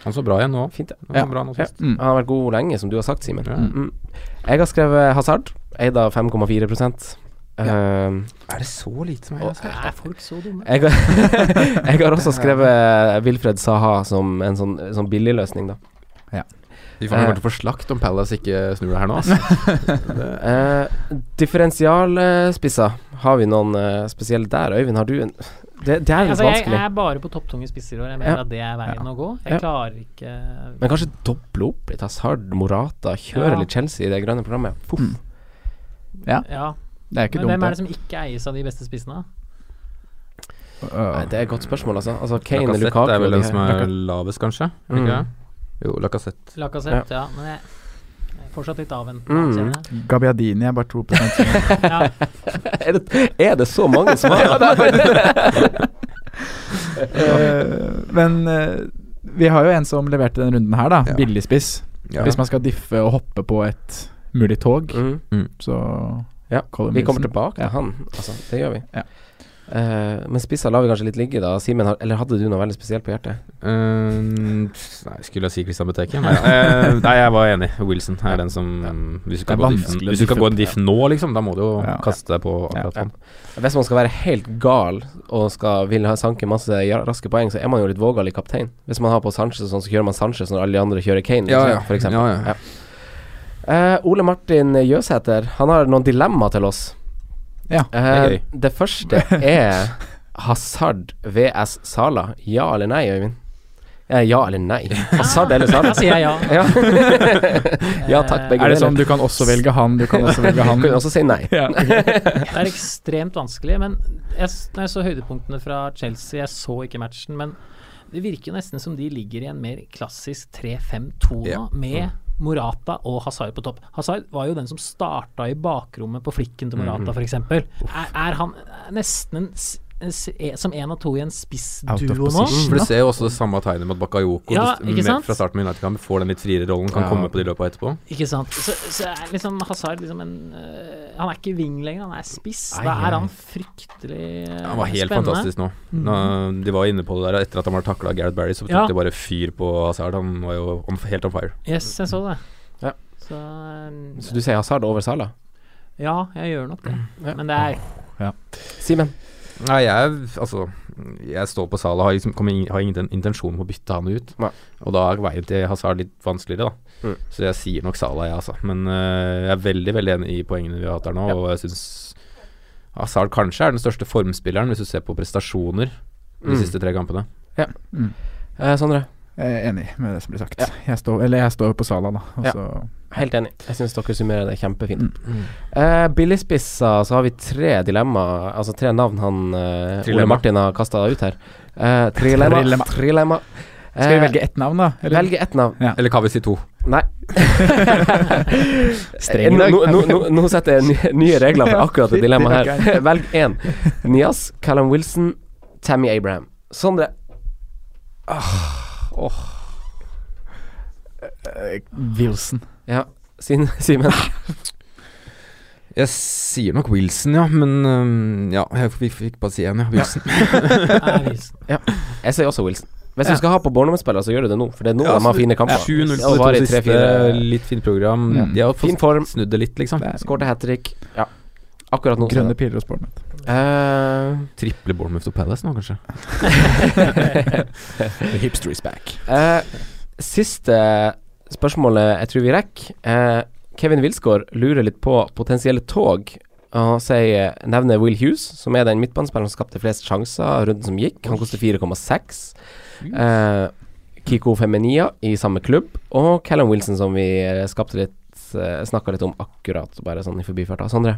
Han så bra igjen nå. Fint, ja. Han Ja. bra nå Ja. Mm. Han har vært god lenge, som du har sagt, Simen. Ja. Mm. Jeg har skrevet Hazard, eid av 5,4 Uh, Er det så lite som Og- Er folk så dumme? jeg, har, (laughs) jeg har også skrevet Wilfred Saha som en sånn, sånn billigløsning, da. Vi får kommer til å få slakt om Palace ikke snur det her nå. Altså. (laughs) Eh, differensialspisser, har vi noen uh, spesielle der? Øyvind, har du en Det, det er litt Altså, jeg vanskelig. er bare på topptunge spisser i år. Jeg mener Ja. at det er veien å gå. Jeg Ja. klarer ikke Men kanskje doble opp litt. Hazard, Morata, kjøre Ja. litt Chelsea i det grønne programmet. Puff. Mm. Ja, Ja. det er ikke Men hvem er det som ikke eies av de beste spissene? Uh, Nei, det er et godt spørsmål, altså. altså Kane, Lacassette Lukaku er vel den som er lavest, kanskje? Mm. Jo, Lacassette. Lacassette, ja. Men jeg, jeg fortsatt litt avventende. Mm. Gabbiadini er bare 2 (laughs) Ja. (laughs) er, det, er det så mange som har (laughs) Eh, Men uh, vi har jo en som leverte denne runden her, da. Ja. Billigspiss. Ja. Hvis man skal diffe og hoppe på et mulig tog, mm. så Ja, Vi kommer tilbake til Ja. han. Altså, det gjør vi. Ja. Eh, men spissa lar vi kanskje litt ligge, da. Simen, eller hadde du noe veldig spesielt på hjertet? Uh, nei, skulle jeg si Christian Beteke? Nei, uh, (laughs) nei, jeg var enig. Wilson er den som Hvis du skal, gå, diff, hvis du skal gå en diff nå, liksom, da må du jo Ja. kaste deg på akkurat Ja. han. Hvis man skal være helt gal og skal vil ha sanke masse raske poeng, så er man jo litt vågal i kaptein. Hvis man har på Sanchez sånn, så kjører man Sanchez når alle de andre kjører Kane, Ja, ja. for eksempel. Ja, ja. Eh, Ole Martin Jøsæter, han har noen dilemma til oss. Ja, Eh, det er det første er Hazard VS Sala. Ja eller nei, Øyvind? Eh, ja eller nei? Hazard eller Sala? Da sier jeg ja. (laughs) ja. (laughs) ja takk, begge Er det sånn du kan også velge han, du kan også velge (laughs) han? Du kan også si nei. ja. Det er ekstremt vanskelig, men jeg, når jeg så høydepunktene fra Chelsea Jeg så ikke matchen, men det virker nesten som de ligger i en mer klassisk 3-5-2 nå, Ja. med Morata og Hazard på topp. Hazard var jo den som starta i bakrommet på flikken til Morata, f.eks. Er, er han nesten en, som en av to i en spissduo nå? For du ser jo også det samme tegnet med at Bakayoko Ja, med- fra starten med United-kamp får den litt friere rollen, kan Ja. komme på de løpa etterpå. Ikke sant. Så, så er liksom Hazard liksom en uh, Han er ikke wing lenger, han er spiss. Da er han fryktelig Spennende Han var helt spennende. fantastisk nå. nå. De var inne på det der etter at han var takla av Gareth Barry, så tok Ja. de bare fyr på Hazard. Han var jo on, helt on fire. Yes, jeg så det. Ja. Så, øh, Så du sier Hazard over Sala? Ja, jeg gjør nok det. Ja. Men det er Simen? Nei, jeg altså Jeg står på Salah, har, liksom, kommer har ingen intensjon om å bytte han ut. Nei. Og da er veien til Hazard litt vanskeligere, da. Mm. Så jeg sier nok Salah, jeg, altså. Men uh, jeg er veldig veldig enig i poengene vi har hatt her nå, Ja. og jeg syns Hazard kanskje er den største formspilleren, hvis du ser på prestasjoner de Mm. siste tre kampene. Mm. Eh, Sondre? Enig med det som blir sagt. Jeg står, eller jeg står på Sala, da. Og Ja. så Helt enig. Jeg syns dere summerer det kjempefint. Mm. Uh, Billigspisser, så har vi tre dilemma Altså tre navn han uh, Ole Martin har kasta ut her. Uh, trilemma. Trilemma. trilemma. Skal vi Eh, velge ett navn, da? Eller? Velge ett navn. Ja. Eller kan vi si to? Nei. (laughs) Streng. Nå, nå, nå, nå setter jeg nye, regler for akkurat det dilemmaet her. (laughs) Velg én. Nias, Callum Wilson, Tammy Abraham. Sondre. Eh, Wilson. Ja, Sin- (laughs) Simen. Jeg sier nok Wilson, ja. Men um, ja, jeg fikk, fikk bare si én, (laughs) (laughs) ja. Wilson. ja. Jeg sier også Wilson. Hvis Ja. du skal ha på Bournemouth-spillere, så gjør du det nå. For det er nå Ja, de har fine kamper. 7-0 Ja, på de to i siste. Litt fint program. Mm. De har Fin fått form. snudd det litt, liksom. Det Skårte hat trick. Ja. Akkurat nå. Grønne piler hos Bournemouth. Eh, Triple Bournemouth og Palace nå, kanskje. (laughs) The hipster is back. Uh, siste spørsmålet jeg tror vi rekker. Uh, Kevin Wilsgård lurer litt på potensielle tog. Og sier, nevner Will Hughes, som er den midtbanespilleren som skapte flest sjanser runden som gikk. Han koster 4,6. Uh, Kiko Feminia i samme klubb. Og Callum Wilson, som vi skapte litt uh, snakka litt om akkurat, bare sånn i forbifarta. Sondre,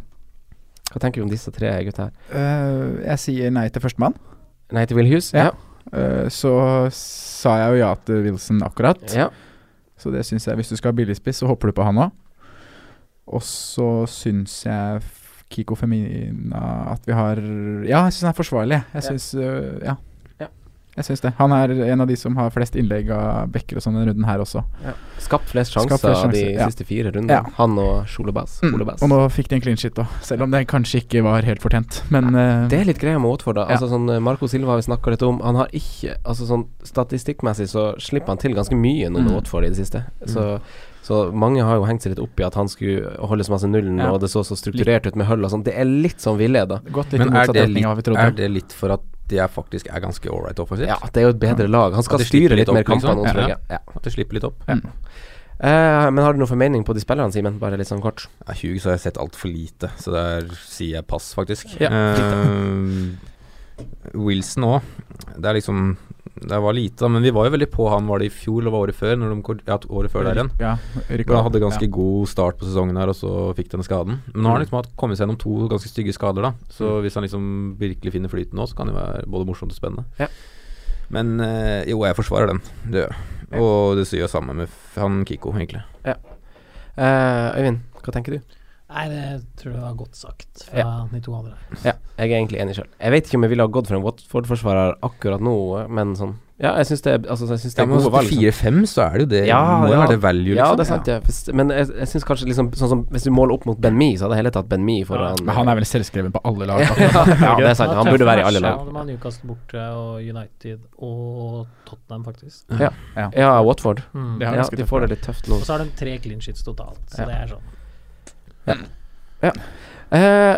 hva tenker du om disse tre gutta her? Uh, jeg sier nei til førstemann. Nei til Will Hughes? Ja. Uh, så sa jeg jo ja til Wilson akkurat. ja. Så det syns jeg Hvis du skal ha billigspiss, så hopper du på han òg. Og så syns jeg Kiko Femina at vi har Ja, jeg syns han er forsvarlig. Jeg Ja. syns øh, ja. Ja. Jeg syns det. Han er en av de som har flest innlegg av backer og sånn denne runden her også. Skapt flest sjanser Skapt flest de ja. siste fire rundene. Ja. Han og Sjolebass. Mm. Og nå fikk de en clean shit òg, selv om det kanskje ikke var helt fortjent. Men uh, Det er litt greia med Watford. da Ja. Altså sånn eh, Marco Silva har vi snakka litt om. Han har ikke Altså sånn Statistikkmessig så slipper han til ganske mye nå med Mm. Watford i det siste. Så, så mange har jo hengt seg litt opp i at han skulle holde så masse nullen, Ja. og det så så strukturert ut med hull og sånn. Det er litt sånn villeda. Men er det, litt, er det litt for at de er faktisk er ganske ålreit offensivt? Ja, det er jo et bedre lag. Han skal styre litt litt mer opp, kamper liksom. nå, Ja. Ja. At de slipper litt opp? Eh, men har du noe formening på de spillerne, Simen? Bare litt sånn kort. Ja, så har jeg sett altfor lite, så der sier jeg pass, faktisk. Ja, uh, Wilson òg. Det er liksom Det var lite, da, men vi var jo veldig på han var det i fjor eller var året før? De, ja, året før der igjen. Ja, han hadde ganske god start på sesongen her, og så fikk denne skaden. Men nå har han liksom hatt- kommet seg gjennom to ganske stygge skader, da. Så hvis han liksom virkelig finner flyten nå, så kan det være både morsomt og spennende. Ja. Men eh, jo, jeg forsvarer den. Det gjør jeg. Og det sier jo samme med han Kiko, egentlig. Eh, Øyvind, hva tenker du? Nei, det tror jeg var godt sagt fra de to andre. Ja, jeg er egentlig enig sjøl. Jeg vet ikke om jeg ville ha gått for en Watford-forsvarer akkurat nå, men sånn Ja, jeg syns det, altså, jeg synes det Ja, er men gode valg. sånn. 4-5, så er det jo det. Ja, må jo ja. være det value, Ja, liksom. det er sant, ja. Hvis- Men jeg, jeg syns kanskje liksom Sånn som hvis du måler opp mot Ben Mi, så hadde jeg heller tatt Ben Mi foran Men han er vel selvskreven på alle lag. ja, (laughs) ja, det er sant. Han burde være i alle lag. Ja, man har Newcastle borte og United og Tottenham, faktisk. Ja, Watford. Mm. Ja, de får det litt tøft nå. Og så har de tre clean sheets totalt, så Ja. det er sånn. Eh,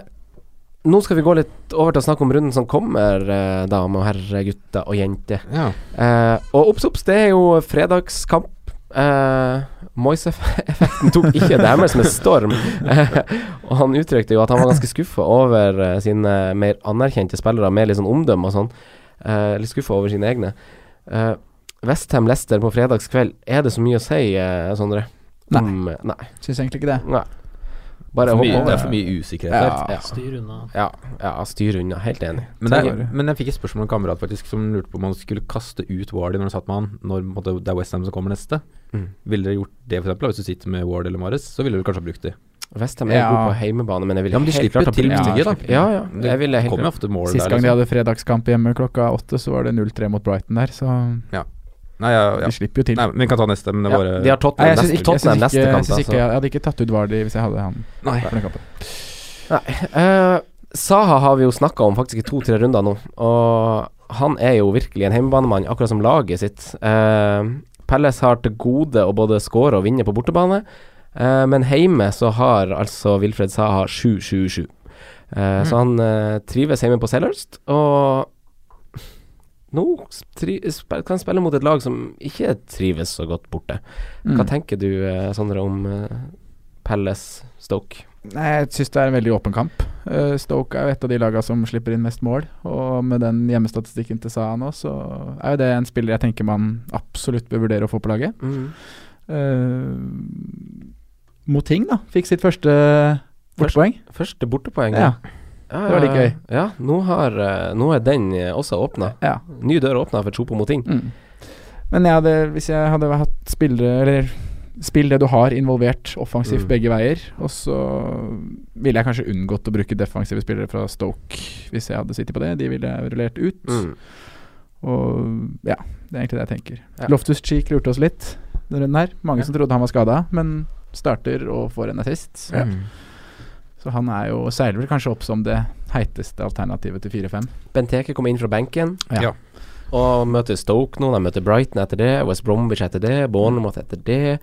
nå skal vi gå litt over til å snakke om runden som kommer, eh, damer og herrer, gutter og jenter. Ja. Eh, og obs, obs, det er jo fredagskamp. Eh, Moise-effekten tok ikke Damers med storm. Eh, og han uttrykte jo at han var ganske skuffa over eh, sine mer anerkjente spillere med litt sånn omdømme og sånn. Eh, litt skuffa over sine egne. Eh, Westham Leicester på fredagskveld, er det så mye å si, eh, Sondre? Nei. Om, eh, nei. Syns egentlig ikke det. nei. Bare hopp over det er for mye usikkerhet der. Ja. Ja. Styr unna. Ja, ja styr unna. Helt enig. Men, det er, men jeg fikk et spørsmål av en kamerat faktisk som lurte på om man skulle kaste ut Wardy når han satt med han, når måtte, det er Westham som kommer neste. Mm. Ville dere gjort det, eksempel, hvis du sitter med Ward eller Mares? Så ville du kanskje ha brukt de. Westham er Ja. god på heimebane, men jeg ville Ja, men de helt slipper klart ha brukt de. Ja, ja. Det Jeg ville helt klart Sist der. gang de liksom. hadde fredagskamp hjemme klokka åtte, så var det 0-3 mot Brighton der, så Nei, ja, ja. de slipper jo til. Nei, men vi kan ta neste, men det ja, var De har Nei, Tottenham, jeg syns neste, ikke, jeg synes syns neste ikke, jeg, synes ikke altså. jeg hadde ikke tatt ut Vardy hvis jeg hadde han Nei. for den kampen. Eh, Saha har vi jo snakka om faktisk i to-tre runder nå, og han er jo virkelig en hjemmebanemann, akkurat som laget sitt. Uh, Pelles har til gode å både skåre og vinne på bortebane, uh, men hjemme så har altså Wilfred Saha 7-7-7. Eh, Så han eh, trives hjemme på Selhurst, og nå sp kan spille mot et lag som ikke trives så godt borte. Hva Mm. tenker du, eh, Sondre, om uh, Pelles Stoke? Nei, jeg syns det er en veldig åpen kamp. Eh, Stoke er jo et av de lagene som slipper inn mest mål, og med den hjemmestatistikken til Saha nå, så er jo det en spiller jeg tenker man absolutt bør vurdere å få på laget. Uh, Moting, da, fikk sitt første bortepoeng. Første bortepoeng. Ja. Ja, Det var litt gøy. Ja, nå, har, eh, nå er den eh, også åpna. ja. Ny dør åpna for Chopo Moting. Mm. Men jeg hadde, hvis jeg hadde hatt spillere Eller spill det du har, involvert offensivt Mm. begge veier. Og så ville jeg kanskje unngått å bruke defensive spillere fra Stoke hvis jeg hadde sittet på det. De ville jeg rullert ut. Mm. Og ja, det er egentlig det jeg tenker. Ja. Loftus Cheek lurte oss litt denne runden her. Mange Ja. som trodde han var skada, men starter og får en assist. Så, Ja. Så han er jo seiler vel kanskje opp som det heiteste alternativet til 4-5. Benteke kom inn fra benken. Ja. Ja. Og møter Stoke nå. De møter Brighton etter det. West Bromwich etter det. Bournemouth etter det.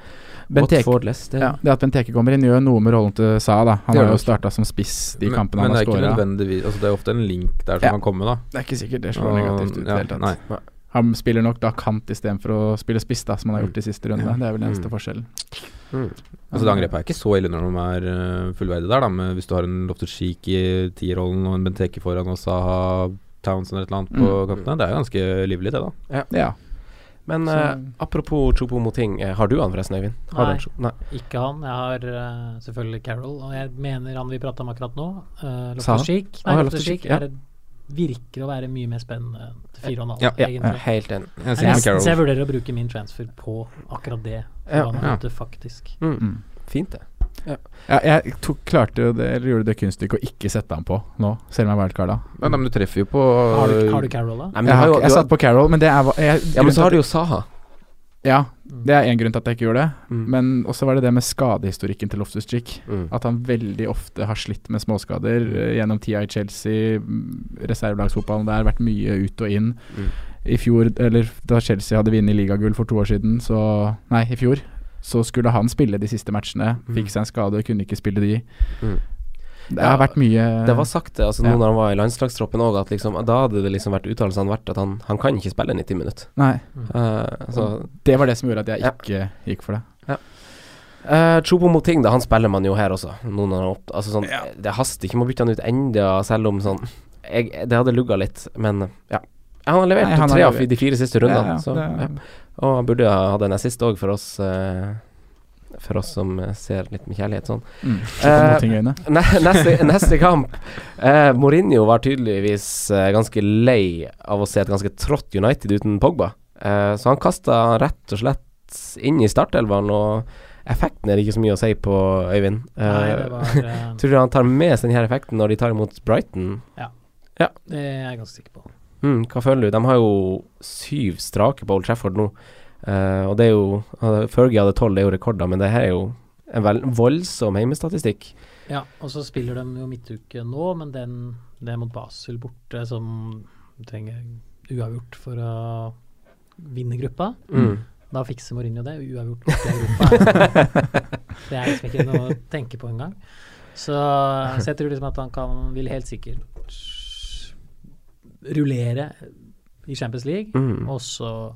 Benteke, Watford, Leicester. ja, det at Benteke kommer inn, gjør noe med rollen til Sa. da Han har jo starta som spiss de men, kampene men han det er ikke nødvendigvis altså Det er ofte en link der som Ja. kan komme, da. Det er ikke sikkert det slår Og- negativt ut i det hele tatt. nei. Han spiller nok da kant istedenfor å spille spiss, da som han har gjort de siste rundene. Det er vel den eneste Mm. forskjellen. Mm. Altså Det angrepet er ikke så ille når de er uh, fullverdige der, da. Men hvis du har en Loftus Cheek i tierrollen og en Benteke foran og Saha Townsend eller et eller annet på Mm. kantene, det er ganske livlig, det, da. Ja. Men Så- eh, apropos Chopo Moting, eh, har du han forresten, Øyvind? Har Nei. Nei. Ikke han. Jeg har uh, selvfølgelig Carol, og jeg mener han vi prater om akkurat nå, uh, Loftus Cheek Ah, Nei, Loftus ja. er et- virker å være mye mer spennende til 4,5, Ja, Ja, egentlig. helt enig. Jeg nesten så jeg vurderer å bruke min transfer på akkurat det. Ja, Ja, faktisk. Mm. Mm. Fint, det. Ja, jeg tok, klarte jo det, eller gjorde det kunststykket å ikke sette han på nå, selv om jeg wildcarda. Ja, nei, men du treffer jo på Har du, har du Carol, da? Nei, men Jeg, har, har jeg satt på Carol, men det er jeg, ja, men så har du jo Saha. Ja, det er én grunn til at jeg ikke gjorde det. Mm. Men også var det det med skadehistorikken til Loftus Cheek. Mm. At han veldig ofte har slitt med småskader eh, gjennom tida i Chelsea. mm, Reservelagsfotballen der, vært mye ut og inn. Mm. I fjor, eller da Chelsea hadde vunnet ligagull for to år siden, så Nei, i fjor. Så skulle han spille de siste matchene. Mm. Fikk seg en skade, kunne ikke spille de. Det Ja, har vært mye Det var sagt det, altså Ja. nå når han var i landslagstroppen òg, at liksom, da hadde det liksom vært uttalelsene vært at han, han kan ikke spille 90 minutter. Nei. Uh, Det var det som gjorde at jeg Ja. ikke gikk for det. uh, Chopo Moting, da, han spiller man jo her også. opp, altså, sånn, Det haster ikke med å bytte han ut enda, selv om sånn jeg, Det hadde lugga litt, men ja. Han har levert Nei, han har tre av de fire siste rundene. Ja, ja, så, ja. Og han burde ha hatt en assist òg, for oss eh, For oss som eh, ser litt med kjærlighet sånn. Mm. Eh, neste, (laughs) neste kamp eh, Mourinho var tydeligvis eh, ganske lei av å se et ganske trått United uten Pogba. Eh, så han kasta rett og slett inn i startelveren, og effekten er det ikke så mye å si på, Øyvind. Eh, Nei, var eh, (laughs) Tror du han tar med seg denne effekten når de tar imot Brighton? Ja, Det er jeg ganske sikker på. Mm, hva føler du? De har jo syv strake på Old Trafford nå. Eh, og det er jo uh, Fergie hadde tolv, det er jo rekorder, men det her er jo en vel voldsom heimestatistikk. Ja, og så spiller de jo midtuke nå, men den, det er mot Basel borte, som trenger uavgjort for å vinne gruppa. Mm. Da fikser Mourinho det. Uavgjort borte i Europa. (laughs) det er liksom ikke noe å tenke på engang. Så, så jeg tror liksom at han kan, vil helt sikkert rullere i Champions League, Mm. og så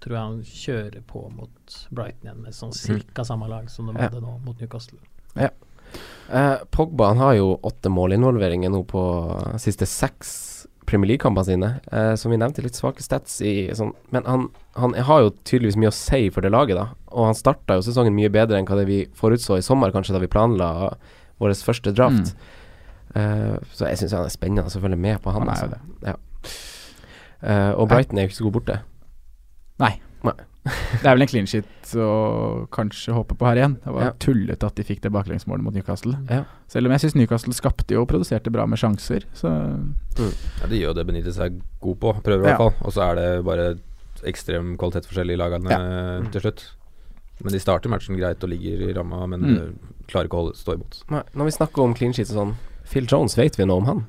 tror jeg han kjører på mot Brighton igjen med sånn cirka samme lag som de Ja. hadde nå mot Newcastle. Eh, Pogba han har jo åtte målinvolveringer nå på siste seks Premier League-kampene sine. Eh, som vi nevnte, litt svake stats i sånn Men han, han har jo tydeligvis mye å si for det laget, da. Og han starta jo sesongen mye bedre enn hva det vi forutså i sommer, kanskje, da vi planla vår første draft. Eh, så jeg syns han er spennende å følge med på han. Han er jo det. Ja. Eh, og Brighton er jo ikke så god borte. (laughs) Det er vel en clean shit å kanskje håpe på her igjen. Det var Ja. tullete at de fikk det baklengsmålet mot Newcastle. Ja. Selv om jeg syns Newcastle skapte jo og produserte bra med sjanser, så Ja, det gjør jo det Benitez er god på, prøver i Ja. hvert fall. Og så er det bare ekstrem kvalitetsforskjell i lagene til slutt. Men de starter matchen greit og ligger i ramma, men Mm. eh, klarer ikke å holde, stå imot. Nei, når vi snakker om clean sheet og sånn, Phil Jones, vet vi noe om han?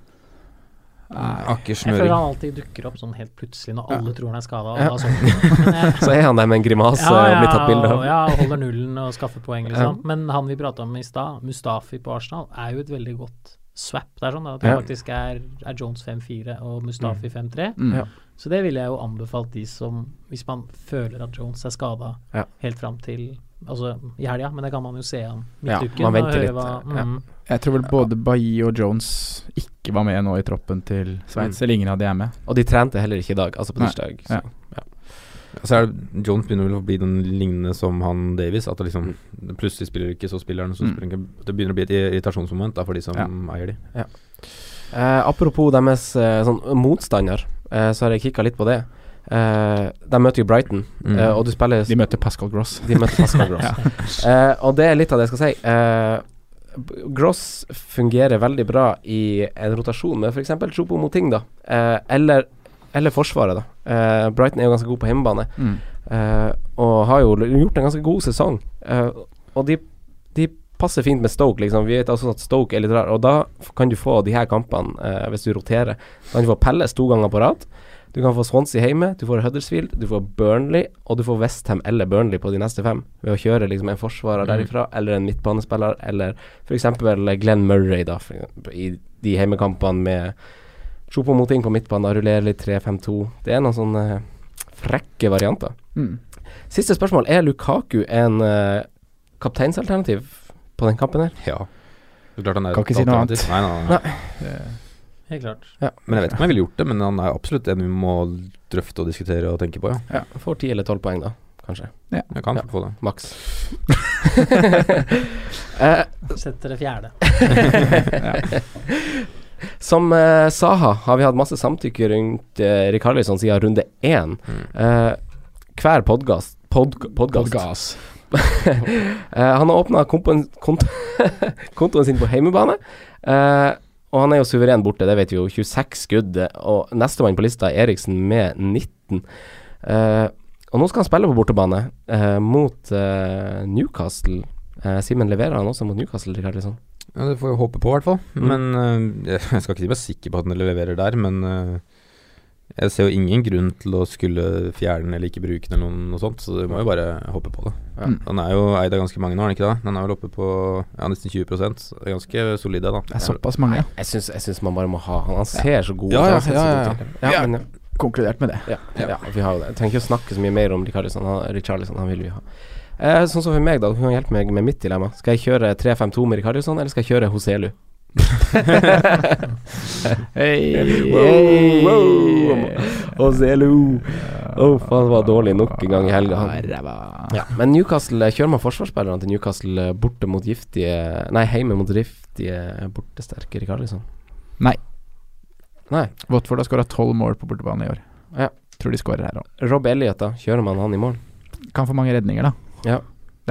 Jeg føler han alltid dukker opp sånn helt plutselig når alle tror han er skada. Ja. (laughs) Så er han der med en grimase ja, og blir tatt bilde av. ja, holder nullen og skaffer poeng, liksom. Ja. Men han vi prata om i stad, Mustafi på Arsenal, er jo et veldig godt swap. Det er sånn da, at Ja. det faktisk er, er Jones 5-4 og Mustafi 5-3. mm. Ja. Så det ville jeg jo anbefalt de som Hvis man føler at Jones er skada Ja. helt fram til Altså i helga, men det kan man jo se han Ja, man venter litt, hva- ja. mm. Jeg tror vel både Bailly og Jones ikke var med nå i troppen til Sveits, Mm. eller ingen av de er med. Og de trente heller ikke i dag, altså på tirsdag. tirsdag. ja. Så er det Jones begynner vel å bli den lignende som han Davies. At det liksom plutselig spiller ikke, så spiller han, så Mm. spiller han ikke. Det begynner å bli et irritasjonsmoment da, for de som Ja. eier de. Eh, apropos deres eh, sånn motstander, eh, så har jeg kikka litt på det. Eh, de møter jo Brighton, Mm. uh, og du spiller De møter Pascal Gross. De møter Pascal Gross. (laughs) Eh, og det er litt av det jeg skal si. Gross fungerer veldig bra i en rotasjon med f.eks. Chopo Moting, da. Eh, eller, eller Forsvaret, da. Brighton er jo ganske god på hjemmebane, Mm. og har jo gjort en ganske god sesong. Og de, de passer fint med Stoke, liksom. Vi vet også at Stoke er litt rar, og da kan du få de her kampene, eh, hvis du roterer. Da kan du få Pelles to ganger på rad. Du kan få Swansea hjemme, du får Huddersfield, du får Burnley, og du får Westham eller Burnley på de neste fem. Ved å kjøre liksom en forsvarer Mm. derifra, eller en midtbanespiller, eller f.eks. Glenn Murray, da, for i de hjemmekampene med Chopo Moting på midtbanen, rullere litt 3-5-2. Det er noen sånne frekke varianter. Mm. Siste spørsmål. Er Lukaku en uh, kapteinsalternativ på den kampen her? Ja. Det er klart han er Kan ikke si noe annet. Nei, nei, nei. Det- Helt klart. Men jeg vet ikke om jeg ville gjort det, men han er absolutt en vi må drøfte og diskutere og tenke på, ja. Får ti eller tolv poeng, da. Kanskje. Ja. Jeg kan Ja. få det. Maks. (laughs) eh, Setter det fjerde. (laughs) Som eh, Saha har vi hatt masse samtykke rundt uh, Rikarlison siden runde én. Mm. Eh, hver podkast pod, podkast Podgas. (laughs) Eh, han har åpna kontoen, kontoen sin på heimebane. Eh, og han er jo suveren borte, det vet vi jo. 26 skudd. eh, Og nestemann på lista er Eriksen med 19. Uh, og nå skal han spille på bortebane uh, mot uh, Newcastle. Eh, Simen leverer han også mot Newcastle, Rikarlison? Ja, Det får jeg håpe på, i hvert fall. Mm. Men jeg skal ikke si meg sikker på at han leverer der, men jeg ser jo ingen grunn til å skulle fjerne den eller ikke bruke den eller noe, sånt, så du må jo bare hoppe på det. Ja. Mm. Han er jo eid av ganske mange nå, er den ikke det? Den er vel oppe på ja, nesten 20 så det er ganske solid, det, da. Det er såpass mange. Jeg syns, jeg syns man bare må ha han. Han ser så god ut. Ja, ja, han ja, ja, ja, Ja. men, Konkludert med det. ja, ja, vi har jo det. Jeg trenger ikke å snakke så mye mer om Richarlison. Han, Richarlison, han vil vi ha. Eh, sånn som for meg, da. Hun kan hjelpe meg med mitt dilemma. Skal jeg kjøre 3-5-2 med Richarlison, eller skal jeg kjøre Hoselu? Hey, Wow, wow. Hoselu! Å, faen, det var dårlig nok en gang i helga. Ja, men Newcastle eh, Kjører man forsvarsspillerne til Newcastle eh, borte mot giftige Nei, hjemme mot giftige, bortesterke Richarlison? Nei. Nei. Watford har skåra tolv mål på bortebane i år. Ja. Tror de skårer her òg. Rob Elliot, da? Kjører man han i mål? Kan få mange redninger, da. Ja.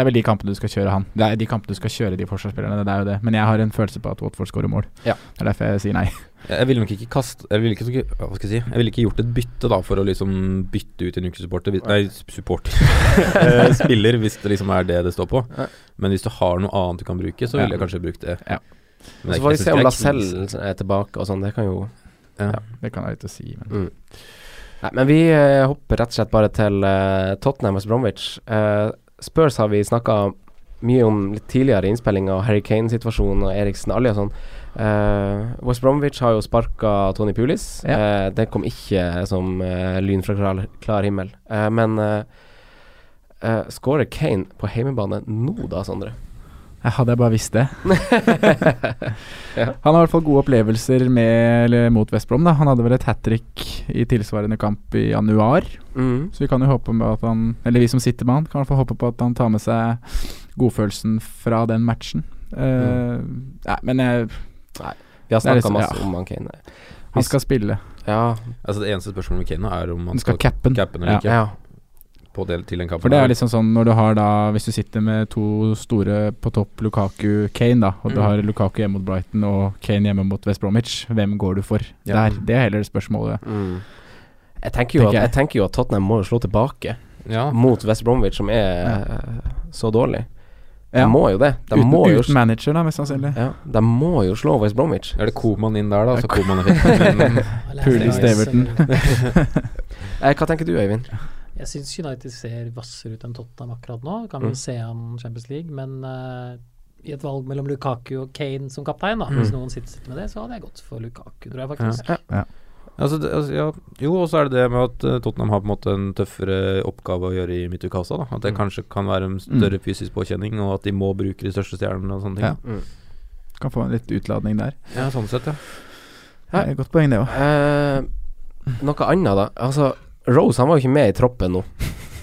Det er vel de kampene du skal kjøre han. Det er de kampene du skal kjøre de forsvarsspillerne, det er jo det. Men jeg har en følelse på at Watford skårer mål. Ja. Det er derfor jeg sier nei. Jeg ville nok ikke kaste Jeg ville ikke, hva skal jeg si Jeg ville ikke gjort et bytte da for å liksom bytte ut en ukesupporter Nei, supporter. (laughs) Eh, Spiller, hvis det liksom er det det står på. Men hvis du har noe annet du kan bruke, så ville jeg kanskje brukt det. Ja. Men Så får vi se om ikke det er Lacelle er tilbake og sånn. Det kan jo Ja. Det kan jeg å si, men mm. Nei, men vi eh, hopper rett og slett bare til eh, Tottenham og Bromwich. Eh, Spurs har vi snakka mye om litt tidligere i innspillinga, Harry Kane-situasjonen og Eriksen Alli og sånn. Uh, West Bromwich har jo sparka Tony Pulis. Ja. Uh, det kom ikke som uh, lyn fra klar, klar himmel. Men skårer Kane på heimebane nå da, Sondre? Jeg hadde jeg bare visst det. (laughs) Ja. Han har i hvert fall gode opplevelser med, eller mot West Brom. Da. Han hadde vel et hat trick i tilsvarende kamp i januar. Mm. Så vi kan jo håpe med at han Eller vi som sitter med han, kan i hvert fall håpe på at han tar med seg godfølelsen fra den matchen. Eh, Nei, men jeg, Vi har snakka liksom- masse ja. om han Kane. han skal spille. Ja, Altså Det eneste spørsmålet med Kane er om han Han skal cappe den. eller Ja. ikke. ja. På del til den kampen. For det er liksom sånn når du har da Hvis du sitter med to store på topp, Lukaku, Kane, da, og du Mm. har Lukaku hjemme mot Brighton og Kane hjemme mot West Bromwich, hvem går du for Ja. der? Det er heller spørsmålet. Mm. Jeg, tenker jo Tenker at, jeg. jeg tenker jo at Tottenham må slå tilbake Ja. mot West Bromwich, som er ja. så dårlig. De Ja. må jo det. De uten, må jo uten manager, da, mest sannsynlig. ja, De må jo slå West Bromwich. Er det Koman inn der, da? Så Koman er (laughs) Pulis Everton. (laughs) Eh, hva tenker du, Øyvind? Jeg syns United ser hvassere ut enn Tottenham akkurat nå. Kan Mm. vel se an Champions League, men uh, i et valg mellom Lukaku og Kane som kaptein, da, Mm. hvis noen sitter, med det, så hadde jeg gått for Lukaku, tror jeg faktisk. Altså, det, altså, ja. Jo, og så er det det med at uh, Tottenham har på en måte en tøffere oppgave å gjøre i Mitukasa. Da. At det Mm. kanskje kan være en større fysisk påkjenning, og at de må bruke de største stjernene og sånne ting. Ja. Mm. Kan få en litt utladning der. Ja, sånn sett, ja. Ja. Det er Godt poeng, det òg. Eh, noe annet, da. Altså, Rose han var jo ikke med i troppen nå.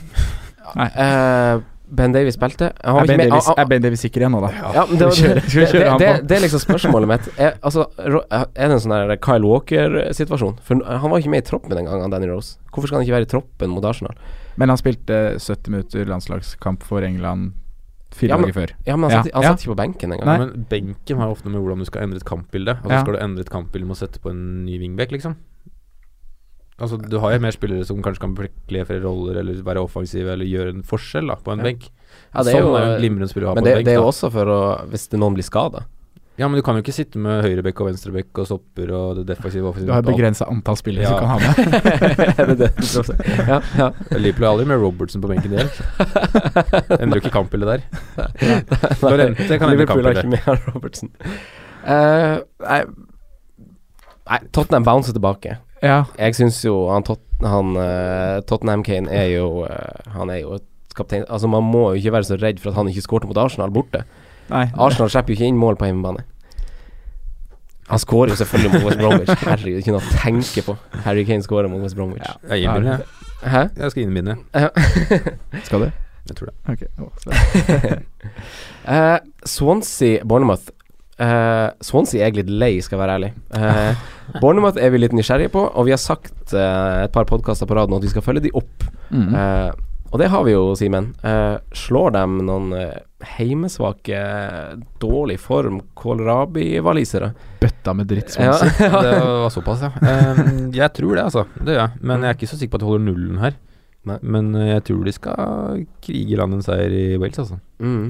(laughs) Nei. Eh, Ben Davies spilte. Han Er Ben med- Davies, han- han- er ben Davies sikker igjen nå, da? Ja, det, det, kjøre- det, det, det, det er liksom spørsmålet mitt. Er, altså, er det en sånn der Kyle Walker-situasjon? For han var ikke med i troppen den gangen, Danny Rose. Hvorfor skal han ikke være i troppen mot Arsenal? Men han spilte 70 minutter landslagskamp for England fire Ja, men- dager før. Ja, men han Ja, satt, han ja. satt ikke på benken engang. Nei. Men benken har jo ofte med hvordan du skal endre et kampbilde. Altså Ja. Skal du endre et kampbilde med å sette på en ny wingback, liksom? Altså Du har jo mer spillere som kanskje kan bekle flere roller, eller være offensive, eller gjøre en forskjell da på en Ja. benk. Ja, det er sånn jo- er jo en glimrende spiller å ha Men på en det, benk. det er jo også for å Hvis det noen blir skada. Ja, men du kan jo ikke sitte med høyrebekk og venstrebekk og stopper og det defensive og offensive. Du har et begrensa antall spillere Ja. du kan ha med. (laughs) er det? Ja, ja. Liverpool er aldri med Robertson på benken del. Endrer jo ikke kampbildet der. Lorente kan endre Liverpool har kampbildet. ikke med Robertsen. Robertson. Eh, nei, nei, Tottenham bouncer tilbake. Ja, Jeg syns jo han, Tot han uh, Tottenham Kane er jo uh, Han er jo et kaptein Altså Man må jo ikke være så redd for at han ikke skårte mot Arsenal borte. nei. Arsenal slipper jo ikke inn mål på hjemmebane. Han skårer jo selvfølgelig mot West Bromwich. (laughs) Herregud, ikke noe å tenke på. Harry Kane skårer mot West Bromwich. Jeg innbinder, jeg. Hæ? Jeg skal innbinde. (laughs) Skal du? Jeg tror det. Okay. (laughs) Eh, Swansea Bournemouth. Eh, Swansea er jeg litt lei, skal jeg være ærlig. Uh, (laughs) Bournemouth er vi litt nysgjerrige på, og vi har sagt uh, et par podkaster på rad nå at vi skal følge de opp. Mm. Uh, og det har vi jo, Simen. Eh, slår dem noen heimesvake, dårlig form kålrabi-walisere? Bøtta med dritt, Ja. Swansea. Det (laughs) var såpass, ja. Ehm, jeg tror det, altså. Det gjør jeg. Men jeg er ikke så sikker på at de holder nullen her. Nei. Men jeg tror de skal krige land en seier i Wales, altså. Mm.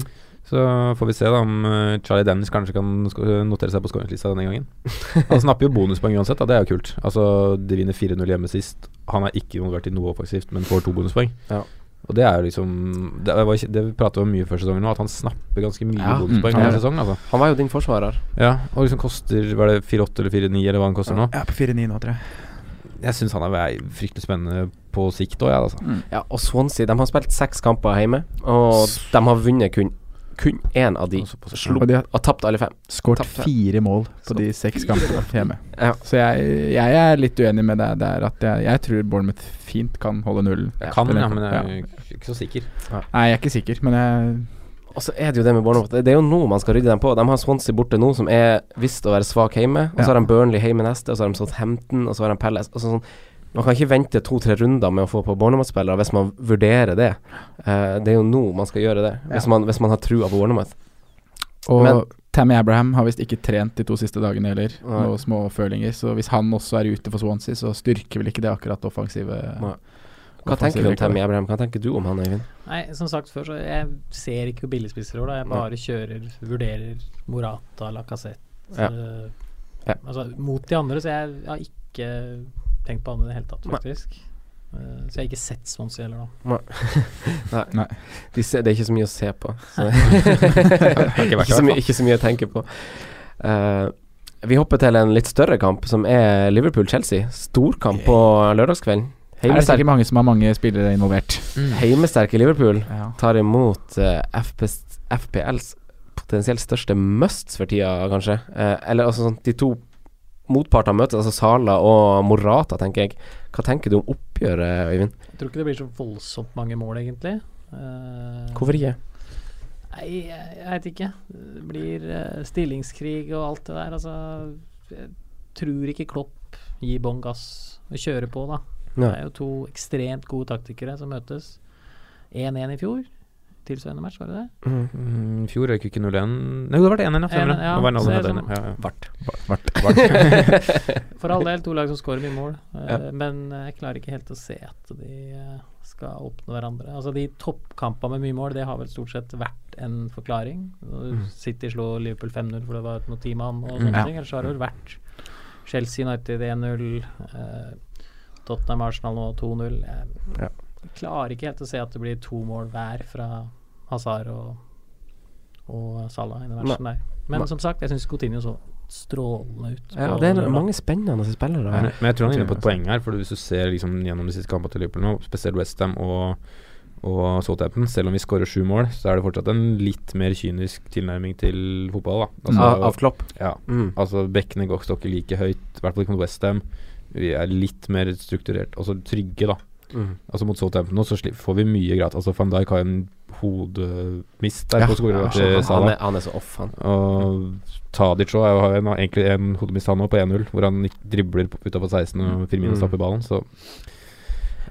Så får vi se da om eh, Charlie Dennis kanskje kan notere seg på skåringslista denne gangen. (laughs) Han snapper jo bonuspoeng uansett, da. det er jo kult. Altså, De vinner 4-0 hjemme sist. Han er ikke involvert i noe offensivt, men får to bonuspoeng. Ja. Og det er jo liksom Det, var, det vi pratet om mye før sesongen nå, at han snapper ganske mye Ja, bonuspoeng mm, hver ja. sesong. Altså. Han var jo din forsvarer. Ja, og liksom koster Var det 4-8 eller 4-9, eller hva han koster nå? Jeg er på 4-9 nå, tror jeg. Jeg syns han er fryktelig spennende på sikt òg, jeg, altså. Mm. Ja, og Swansea de har spilt seks kamper hjemme, og de har vunnet kun kun én av de. Slo, Og de har og tapt alle fem. skåret fire mål på de seks kampene (laughs) hjemme. Ja. Så jeg, jeg er litt uenig med deg der at jeg, jeg tror Bournemouth fint kan holde nullen. Jeg kan, ja, men jeg er ikke så sikker. Nei, jeg er ikke sikker, men jeg Og så er det jo det med Bournemouth. Det er jo nå man skal rydde dem på. De har Swansea borte nå, som er visst å være svak hjemme. Og så Ja. har de Burnley hjemme neste, og så har de Southampton, og så har de Palace. Og sånn, man kan ikke vente to-tre runder med å få på Bournemouth-spillere hvis man vurderer det. Uh, det er jo nå man skal gjøre det, hvis, Ja. man, hvis man har trua på Bournemouth. Og Men- Tammy Abraham har visst ikke trent de to siste dagene heller. Nei. Noen små følinger. Så hvis han også er ute for Swansea, så styrker vel ikke det akkurat offensive Nei. Hva tenker du om Tammy Abraham? Hva tenker du om han, Øyvind? Nei, som sagt før, så jeg ser ikke billigspisser år. Jeg bare kjører, vurderer Morata, Lacassette Ja. eh, Ja. Altså mot de andre, så jeg har ikke tenkt på han i det hele tatt, faktisk. Uh, så jeg har ikke sett Swansea heller, da. (laughs) Nei. De ser, det er ikke så mye å se på. Så. (laughs) ikke så mye, ikke så mye å tenke på. Uh, vi hopper til en litt større kamp, som er Liverpool-Chelsea. Storkamp på lørdagskvelden. Her er det Heimesterk, sikkert mange som har mange spillere involvert. heimesterke Liverpool Ja. tar imot uh, FPS, FPLs potensielt største musts for tida, kanskje. Eh, eller altså sånn De to motpartene møtes, altså Sala og Morata, tenker jeg. Hva tenker du om oppgjøret, Øyvind? Jeg tror ikke det blir så voldsomt mange mål, egentlig. Uh, Hvorfor ikke? Nei, jeg, jeg veit ikke. Det blir uh, stillingskrig og alt det der. Altså, jeg tror ikke Klopp gir bånn gass og kjører på, da. Det er jo to ekstremt gode taktikere som møtes. 1-1 i fjor. Tilsvarende match, var det det? Mm. Mm, fjor røyk ikke 0-1 Nei, det har vært 1-1, ja. Stemmer 1-1, det. ja. Det var det sånn- ja, ja. Vart. (laughs) (laughs) For all del, to lag som skårer mye mål. uh, Ja. Men jeg klarer ikke helt å se at de eh, skal oppnå hverandre. Altså De toppkampene med mye mål, det har vel stort sett vært en forklaring. Mm. City slo Liverpool 5-0 for det var noe mann og sånne Ja. ting. Ellers har det vel vært Chelsea United 1-0, eh, Tottenham Arsenal nå 2-0. Jeg Ja. klarer ikke helt å se at det blir to mål hver fra Hazard og, og Salah i den versen der. Men som sagt, jeg syns Coutinho så strålende ut. Ja, det er mange spennende spillere. Men, her. men jeg tror han er inne på et poeng her, for hvis du ser liksom gjennom de siste kampene til Liverpool nå, spesielt Westham og, og Southampton, selv om vi skårer sju mål, så er det fortsatt en litt mer kynisk tilnærming til fotball. da altså, av, av Klopp. Ja, Mm. altså Bekkene går ikke like høyt, i hvert fall ikke mot Westham. Vi er litt mer strukturert, altså trygge, da. Mm. Altså Mot Southampton nå så får vi mye gratis. Altså Van Dijk har en hodemist der Ja, på skolen ja, han, han er så off, han. Og Tadic òg har en, egentlig en hodemist han òg, på 1-0, hvor han dribler utafor 16 og Firmino Mm. stapper ballen. Så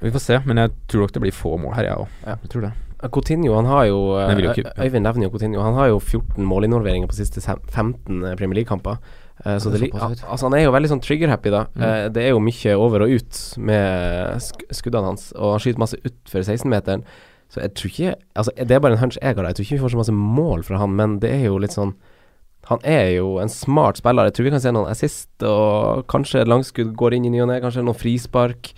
vi får se. Men jeg tror nok det blir få mål her, jeg òg. Ja. Jeg tror det. Coutinho, han har jo jo ikke- Øy- Øyvind nevner jo Coutinho. Han har jo 14 målinvolveringer på siste 15 Premier League-kamper. Eh, så Det altså han er jo veldig sånn trigger-happy, da. Mm. Eh, det er jo mye over og ut med skuddene hans, og han skyter masse utfor 16-meteren. Så jeg tror ikke Altså, det er bare en hunch jeg har, jeg tror ikke vi får så masse mål fra han, men det er jo litt sånn Han er jo en smart spiller. Jeg tror vi kan se noen assist, og kanskje et langskudd går inn i ny og ne, kanskje noen frispark.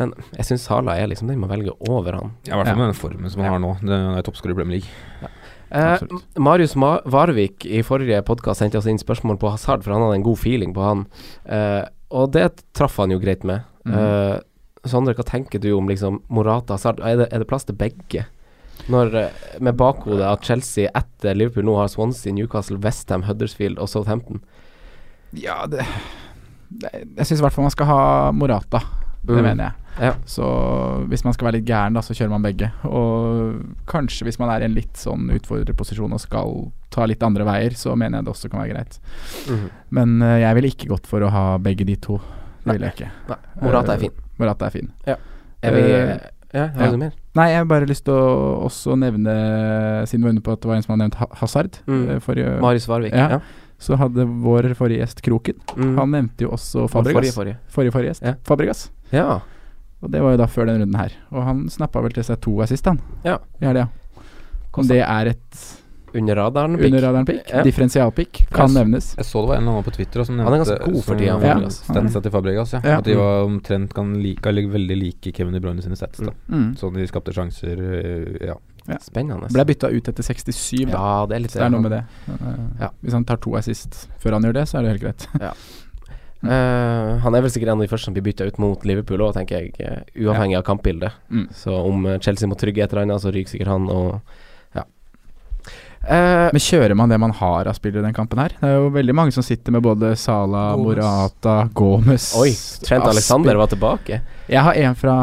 Men jeg syns Sala er liksom den man velger over han. Ja, I hvert fall med den formen som han har nå. Det er toppskårer i Premier League. Eh, Marius Ma Varvik i forrige podkast sendte oss inn spørsmål på Hazard, for han hadde en god feeling på han. Eh, og det traff han jo greit med. Mm. Eh, Sondre, hva tenker du om liksom Morata Hazard? Er det, er det plass til begge? Når, eh, med bakhodet at Chelsea etter Liverpool nå har Swansea, Newcastle, Westham, Huddersfield og Southampton. Ja, det, det Jeg syns i hvert fall man skal ha Morata. Det Mm. mener jeg. Ja. Så hvis man skal være litt gæren, da, så kjører man begge. Og kanskje hvis man er i en litt sånn utfordrerposisjon og skal ta litt andre veier, så mener jeg det også kan være greit. Mm. Men uh, jeg ville ikke gått for å ha begge de to. Det ville jeg ikke. Nei, Morata er fin. Morata er fin. Er vi uh, Ja, har ja. du mer? Nei, jeg har bare lyst til å også nevne, siden vi var inne på at det var en som hadde nevnt Hazard Mm. eh, forrige, Marius Varvik. Ja. Ja. så hadde vår forrige gjest Kroken. Mm. Han nevnte jo også Fabregas. forrige. Forrige forrige gjest. Ja. Fabregas. Ja. Og det var jo da før den runden her. Og han snappa vel til seg to assist, han. Ja. I helga. Om det er et Under radaren. pikk. under radaren-pick, Ja. differensialpick, kan jeg, nevnes. Jeg så det var en eller annen på Twitter som nevnte Han er ganske god for tida, Ja. Statsa til Fabregas, ja. Ja. At de var omtrent kan like, eller veldig like Kevin De Bruyne sine stats. da Mm. Sånn de skapte sjanser, ja. ja. Spennende. Ble bytta ut etter 67, da. Ja, det er litt Så det er noe med det. Eh, Ja. Hvis han tar to assist før han gjør det, så er det helt greit. (laughs) Eh, han er vel sikkert en av de første som blir bytta ut mot Liverpool òg, tenker jeg. Uh, uavhengig av kampbildet. Mm. Så om eh, Chelsea må trygge et eller annet, så ryker sikkert han og Eh, Men kjører man det man har av spillere i den kampen her? Det er jo veldig mange som sitter med både Sala. Morata, Gomez oi, Trent. Alexander var tilbake. Jeg har en fra,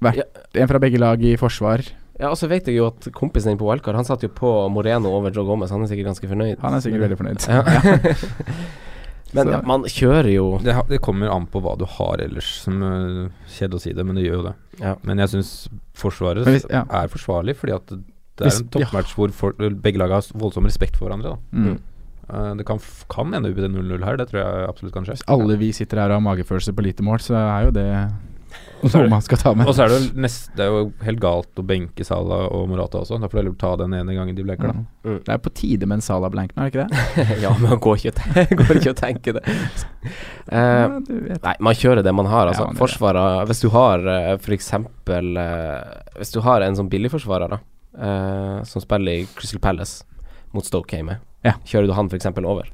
hvert, Ja. en fra begge lag i forsvar. Ja, og så vet jeg jo at kompisen din på Wildcard, han satt jo på Moreno over Joe Gomez. Han er sikkert ganske fornøyd. Han er sikkert veldig fornøyd. Ja. (laughs) Men ja, man kjører jo Det, det kommer an på hva du har ellers, som øh, Kjedelig å si det, men det gjør jo det. Ja. Men jeg syns Forsvaret hvis- ja. er forsvarlig, fordi at det er en toppmatch hvor for, begge lag har voldsom respekt for hverandre. Da. Mm. Uh, det kan, kan ende opp i 0-0 her, det tror jeg absolutt kan skje. Hvis alle vi sitter her og har magefølelse på lite mål, så er jo det noe det- man skal ta med. Og så er det, jo nest, det er jo helt galt å benke Salah og Morata også. Da får du heller ta den ene gangen de blenker, da. Mm. Mm. Det er på tide med en Salah blenk nå, er det ikke det? (laughs) Ja, men han går ikke, (laughs) å tenke det. Uh, Ja. Nei, man kjører det man har. Altså. Ja, man Hvis du har uh, f.eks. Hvis du har en sånn billigforsvarer da eh, som spiller i Crystal Palace mot Stoke hjemme, Ja. kjører du han f.eks. over?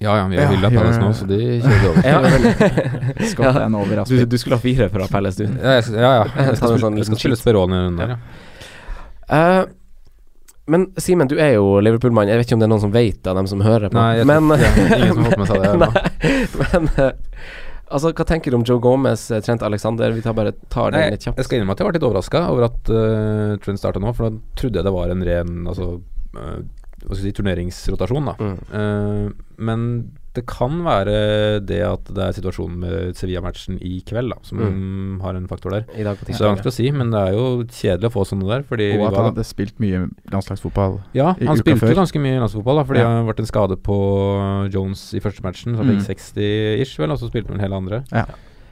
Ja ja, vi har Ja, hylla Palace nå, så de kjører vi over. Ja, (laughs) Scott er en over, du, du skulle ha fire fra Palace, du. Ja, ja, ja. (laughs) Jeg skal sånn jeg skal spille. Speroni under. ja. Uh, men Simen, du er jo Liverpool-mann. Jeg vet ikke om det er noen som vet det, av dem som hører på. Nei, jeg men, er ingen som har fått med seg det. (laughs) Nei, men eh, Altså, hva tenker du om Joe Gomez, eh, Trent Alexander? Vi tar bare tar Nei, litt kjapt. jeg skal innrømme at jeg var litt overraska over at uh, Trent starta nå, for da trodde jeg det var en ren altså, uh, hva skal jeg si, turneringsrotasjon. da Mm. uh, men det kan være det at det er situasjonen med Sevilla-matchen i kveld da som har en faktor der. I dag på Så det er vanskelig å si, men det er jo kjedelig å få sånne der. Fordi vi Og at han hadde spilt mye landslagsfotball. ja, han spilte før. ganske mye landslagsfotball, da, fordi Ja. det har vært en skade på Jones i første matchen. Så han Mm. fikk 60-ish, vel, og så spilte han hele andre. Ja.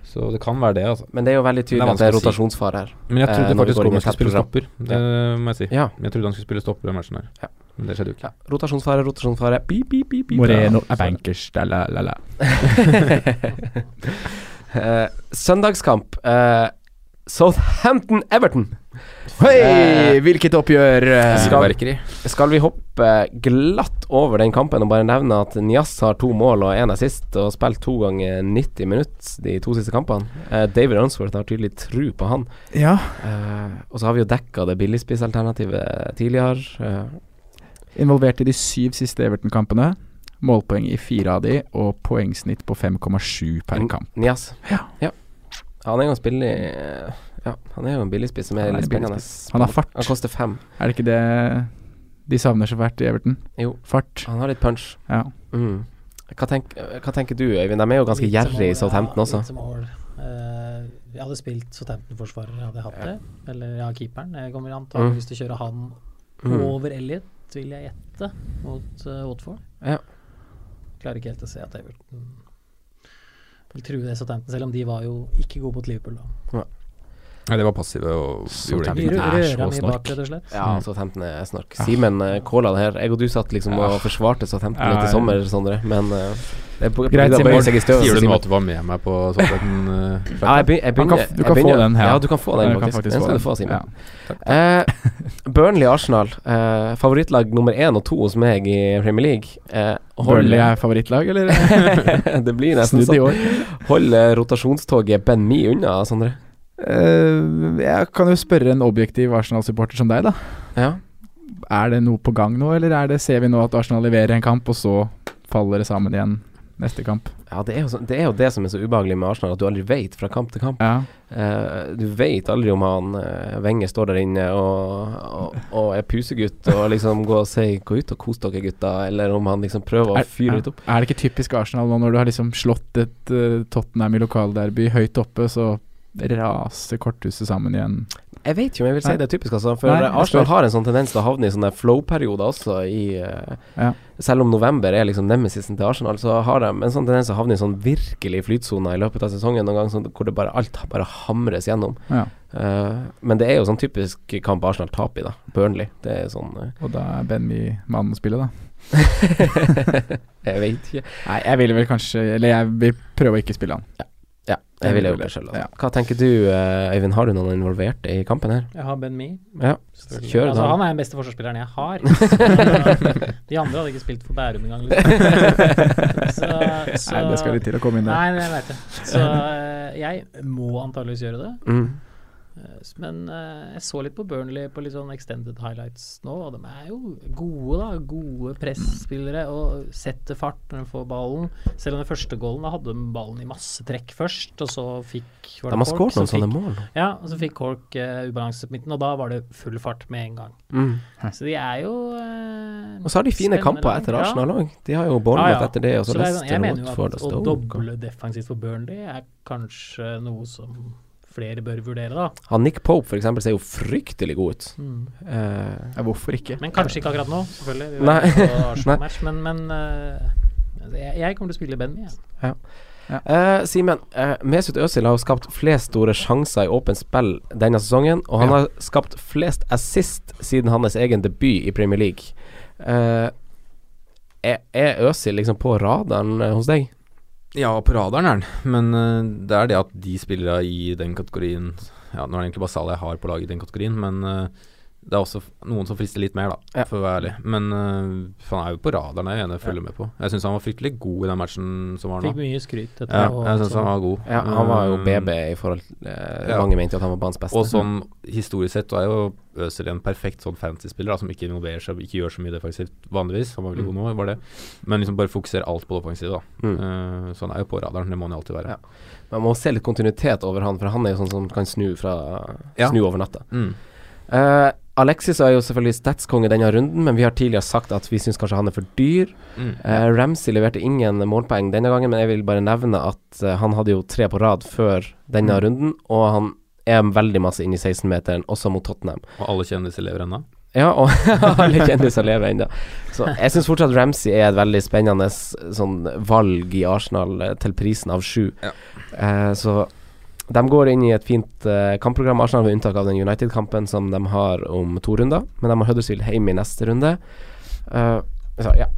Så det kan være det, altså. Men det er jo veldig Det tydelig at det er rotasjonsfare her. Men jeg trodde eh, faktisk Gomez skulle spille stopper. Det må jeg si. Ja. Men jeg trodde han skulle spille stopper i den matchen her. Ja. Men det skjedde jo ikke. ja. Rotasjonsfare, rotasjonsfare. Beep, beep, beep, beep. Moreno er bankers, da la la la. uh, (laughs) søndagskamp. Uh, Southampton-Everton. Hei, Eh, hvilket oppgjør! eh, Skal- Skal vi hoppe glatt over den kampen og bare nevne at Nias har to mål og én sist og spilt to ganger 90 minutter de to siste kampene? Uh, David Unsworth har tydelig tru på han. Ja, Uh, og så har vi jo dekka det billigspissalternativet tidligere. Eh, involvert i de syv siste Everton-kampene. Målpoeng i fire av de, og poengsnitt på 5,7 per Mm. kamp. Nias. Ja. Han er jo en billig Ja, han er jo en billigspiss som er er litt spennende. Han har fart. Han koster fem. Er det ikke det de savner så fælt i Everton? Jo. Fart. Han har litt punch. Ja. Mm. Hva, tenk, hva tenker du, Øyvind? De er jo ganske gjerrige i Southampton ja, også. litt som. Eh, jeg hadde spilt Southampton-forsvarer, hadde jeg hatt det. Eller ja, keeperen. Jeg kommer antakeligvis til å kjøre han Mm. over Elliot, vil jeg gjette, mot uh, Watford. Ja. Klarer ikke helt å se at Everton vil true det Southampton, selv om de var jo ikke gode mot Liverpool da. Nei, det var passive og gjorde Southampton De egentlig er så røra mi bak, rett og slett. Ja, Mm. Southampton er snork. Simen uh, calla det her. Jeg og du satt liksom og forsvarte Southampton Ja, litt i sommer, Sondre, men uh, det er på, Greit, det. Sier du nå at du var med meg på Southampton? Uh, (laughs) Ja, jeg, begyn- jeg begynner du kan få den her. Ja, du kan få den, faktisk. faktisk Den få skal du den. få, Simen. Ja. Eh, Burnley-Arsenal, eh, favorittlag nummer én og to hos meg i Premier League. Eh, Burnley er favorittlag, eller? (laughs) det blir nesten sånn. Hold rotasjonstoget Ben Mi unna, Sondre? Eh, jeg kan jo spørre en objektiv Arsenal-supporter som deg, da. Ja. Er det noe på gang nå, eller er det, ser vi nå at Arsenal leverer en kamp, og så faller det sammen igjen neste kamp? Ja, det er, jo det er jo det som er så ubehagelig med Arsenal, at du aldri vet fra kamp til kamp. Ja. Uh, du vet aldri om han uh, Wenger står der inne og, og, og er pusegutt og liksom går og sier 'gå ut og kos dere, gutta', eller om han liksom prøver å Er, fyre ja. litt opp. er det ikke typisk Arsenal nå, når du har liksom slått et eh, Tottenham i lokalderby høyt oppe, så raser korthuset sammen igjen? Jeg vet ikke om jeg vil si det er typisk, altså. For Nei, Arsenal har en sånn tendens til å havne i sånne flow-perioder også i eh, Ja. Selv om november er liksom nemesisen til Arsenal, så har de en sånn tendens til å havne i sånn virkelig flytsone i løpet av sesongen noen gang, sånn, hvor det bare alt bare hamres gjennom. Ja. Uh, men det er jo sånn typisk kamp Arsenal taper i, da. Burnley. Det er sånn uh, Og da er Benny mannen å spille, da. (laughs) Jeg vet ikke. Nei, jeg ville vel kanskje Eller jeg vil prøve å ikke spille han. Ja, Jeg jeg ville gjort det det. sjøl. Ja. Hva tenker du, eh, Øyvind? Har du noen involverte i kampen her? Jeg har Ben Mi. Ja, kjør altså, da. han er den beste forsvarsspilleren jeg har. (laughs) De andre hadde ikke spilt for Bærum engang. Liksom. (laughs) Så, så, Nei, det skal litt til å komme inn der. Nei, det vet jeg. Så eh, jeg må antageligvis gjøre det. Mm. Eh, Men eh, jeg så litt på Burnley på litt sånn extended highlights nå, og de er jo gode, da. Gode presspillere og setter fart når de får ballen. Selv om den første goalen, da hadde de ballen i masse trekk først, og så fikk var De har skåret noen sånne mål. Ja, og så fikk Cork uh, ubalanse på midten, og da var det full fart med en gang. Mm. Så de er jo uh, Og så har de fine kamper etter. Arsenal òg. De har jo Bournemouth Ja, ja. etter det, og så, Så Leicester, og å doble defensivt for Burnley er kanskje noe som flere bør vurdere, da. Han Nick Pope eksempel ser jo fryktelig god ut. Eh, Ja, hvorfor ikke? Men kanskje ikke akkurat nå, selvfølgelig. Vi Nei. vet (laughs) Arsenal-match, men, men uh, jeg, jeg kommer til å spille Benny. Ja. Eh, Simen, uh, Mesut Özil har skapt flest store sjanser i åpent spill denne sesongen, og han Ja. har skapt flest assist siden hans egen debut i Premier League. Uh, er, er Özil liksom på radaren hos deg? Ja, på radaren er den, men eh, det er det at de spillerne i den kategorien Ja, nå er det egentlig bare Salah jeg har på laget i den kategorien, men eh, det er også noen som frister litt mer, da, Ja. for å være ærlig. Men uh, han er jo på radaren, jeg er enig, jeg ja. med på. Jeg syns han var fryktelig god i den matchen som var nå. Fikk mye skryt etter Ja, jeg syns han var god. Ja, han var jo Um, BB i forhold til ja. Mange mente jo at han var banens beste. Og sånn historisk sett så er jo Øzil en perfekt sånn fantasy-spiller som ikke involverer seg, ikke gjør så mye defensivt vanligvis. Han var veldig Mm. god nå, var det. Men liksom bare fokuserer alt på det offensive, da. Mm. Uh, så han er jo på radaren, det må han jo alltid være. Ja. Man må se litt kontinuitet over han, for han er jo sånn som kan snu fra Ja. Snu over natta. Mm. Eh, Alexis er jo selvfølgelig statskonge denne runden, men vi har tidligere sagt at vi syns kanskje han er for dyr. Mm. Uh, Ramsey leverte ingen målpoeng denne gangen, men jeg vil bare nevne at eh, han hadde jo tre på rad før denne Mm. runden, og han er veldig masse inne i 16-meteren, også mot Tottenham. Og alle kjendiser lever ennå. Ja, og (laughs) alle kjendiser lever ennå. Så jeg syns fortsatt Ramsey er et veldig spennende sånn valg i Arsenal eh, til prisen av sju. Ja. Eh, så de går inn i et fint uh, kampprogram, Arsenal ved unntak av den United-kampen som de har om to runder. Men de har Huddersfield hjemme i neste runde. Uh, så ja.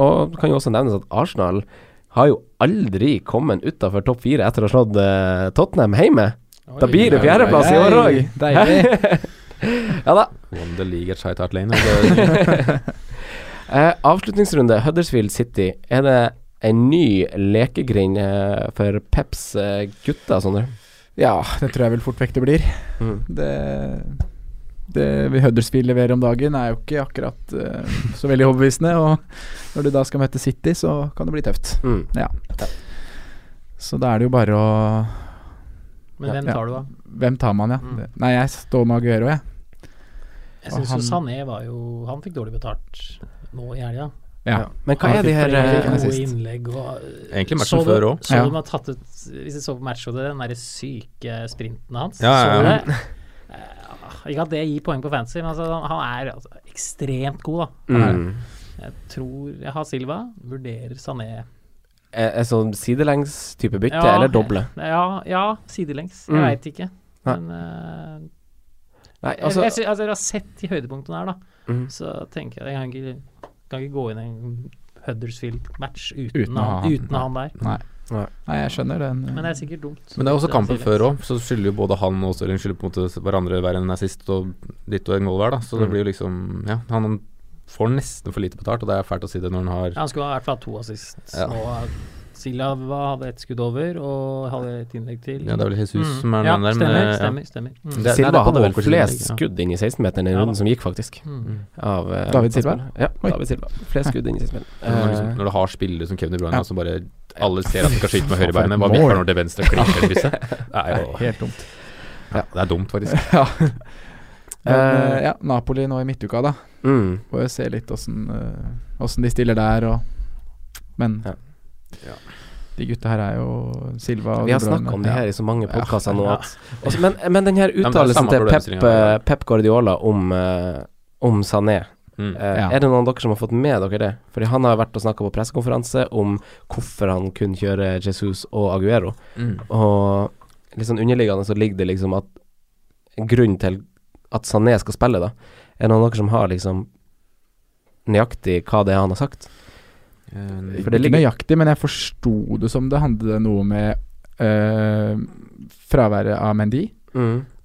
Og det kan jo også nevnes at Arsenal har jo aldri kommet utafor topp fire etter å ha slått uh, Tottenham hjemme. Da blir det oi, oi. fjerdeplass i år òg. Deilig. (laughs) ja da. Won the league at Shite Hart Lane. Eh, avslutningsrunde, Huddersfield City. Er det en ny lekegrind eh, for Peps eh, gutter, Sondre? Ja, det tror jeg vel fort vekk det blir. Mm. Det det vi Huddersfield leverer om dagen, er jo ikke akkurat uh, så veldig overbevisende. Og når du da skal møte City, så kan det bli tøft. Mm. Så da er det jo bare å Men hvem Ja. tar du, da? Hvem tar man, ja? Mm. Nei, jeg står med Aguero, jeg. Jeg syns jo Sané var jo Han fikk dårlig betalt nå i helga. Ja. Men hva er de her eh. Gode innlegg og Egentlig matchen du- før òg. Så Ja. de har tatt ut Hvis du så på matchhodet, den derre syke sprinten hans Ja, ja, Så ja. du det? (laughs) Eh, Ikke at det gir poeng på fancy, men altså, han er altså, ekstremt god, da. mm. Jeg tror jeg har Silva. Vurderer Sané. Er, er sånn sidelengs-type bytte, Ja, eller doble? Ja, ja sidelengs. Jeg Mm. veit ikke. Men uh, Nei, altså jeg, jeg, altså, jeg har sett de høydepunktene her, da. mm. Så tenker jeg jeg kan ikke, kan ikke gå inn i en Huddersfield-match uten, Uten han, han. uten han der. Nei. Nei. Nei, jeg skjønner den. Men det er sikkert dumt. Men det er også kampen før òg, så skylder jo både han og Stirling skylder på en måte hverandre hver enn assist og ditt og en mål hver, da. Så det Mm. blir jo liksom Ja, han får nesten for lite betalt, og det er fælt å si det når han har Ja, han skulle ha i hvert fall to assist. Ja. Nå Silva hadde ett skudd over og hadde et innlegg til. Ja, det er vel Jesus Mm. som er ja, den der, men, stemmer, eh, ja. stemmer, stemmer. Mm. Det- Silva hadde vel flest ja. skudd inn i 16-meteren i Ja runden som gikk, faktisk. Mm. Av, uh, David Silva? Ja, Oi. David Silva. Flest skudd inn i 16-meteren. Når, liksom, Eh, når du har spillere som Kevin Bruyne, Ja. som bare alle ser at du kan skyte med høyrebeinet, hva virker når det venstre klinker? (laughs) Det er jo Helt dumt. ja, Det er dumt, faktisk. (laughs) ja. Men, Eh, eh, ja, Napoli nå i midtuka, da. mm. Får jo se litt åssen åssen de stiller der, og Men Ja. Ja. de gutta her er jo Silva og Vi har snakka om det Ja. her i så mange Ja. podkaster nå Ja. at også, men, men den her er uttalelsen til Pep, eh, Pep Guardiola om, eh, om Sané Mm. eh, Ja. Er det noen av dere som har fått med dere det? Fordi han har vært og snakka på pressekonferanse om hvorfor han kun kjører Jesus og Aguero. Mm. Og litt sånn underliggende så ligger det liksom at grunnen til at Sané skal spille, da. Er det noen av dere som har liksom nøyaktig hva det er han har sagt? Eh, For det Ikke ligger- nøyaktig, men jeg forsto det som det handlet noe med uh, fraværet av Mendy.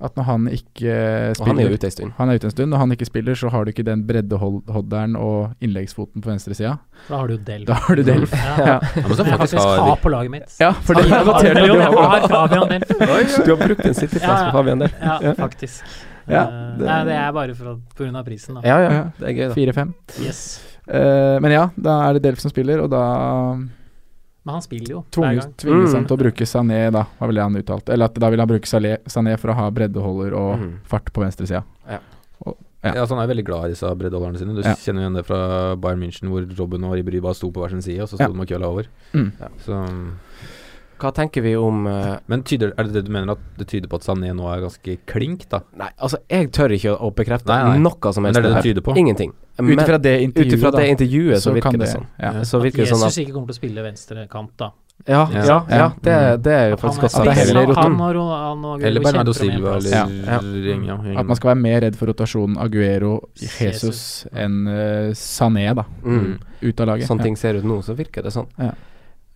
At når han ikke Og han er spiller ute en stund. Han er ute en stund. Når han ikke spiller, så har du ikke den breddehodderen og innleggsfoten på venstresida. Da har du Delf. Da har du Delf. Ja. Ja. Ja, Som jeg faktisk faktisk har på laget mitt. Ja, for det Ja, er notert at jo, du jeg har har Fabian Delf. (laughs) Du har brukt en sitteplass på Fabian Delf. Ja, Ja. faktisk. Ja, Eh, det- Nei, det er bare av prisen, da. Ja, ja. Ja. Det er gøy, da. Fire-fem. Yes. Eh, men ja, da er det Delf som spiller, og da Men han spiller jo hver tvinges, han Mm. til å bruke Sané, da, var vel det han uttalte. Eller at da vil han bruke Sané, for å ha breddeholder og mm. fart på venstresida. Ja. Og- ja. Ja, så han er veldig glad i disse breddeholderne sine. Du Ja. kjenner igjen det fra Bayern München, hvor Robben og Ribry bare sto på hver sin side, og så sto Ja. de og kølla over. Mm. Så, Hva tenker vi om uh, men tyder, er det det du mener at det tyder på at Sané nå er ganske klink, da? Nei, altså, jeg tør ikke å bekrefte Nei, nei. noe som Men det er det det tyder på? Ingenting. Ut ifra det intervjuet, da, det intervjuet så, så virker det det sånn. ja. Så At virker det sånn Jesus at ikke kommer til å spille venstrekant, da. Ja, Ja. ja, ja, Ja. det, det er jo faktisk godt sagt. det hele han og, han og Aguero Eller Bernardo Silva, eller Ja. ja. At man skal være mer redd for rotasjonen Aguero, Jesus, enn uh, Sané, da. Mm. Ut av laget. Sånn ting ser ut nå, så virker det sånn.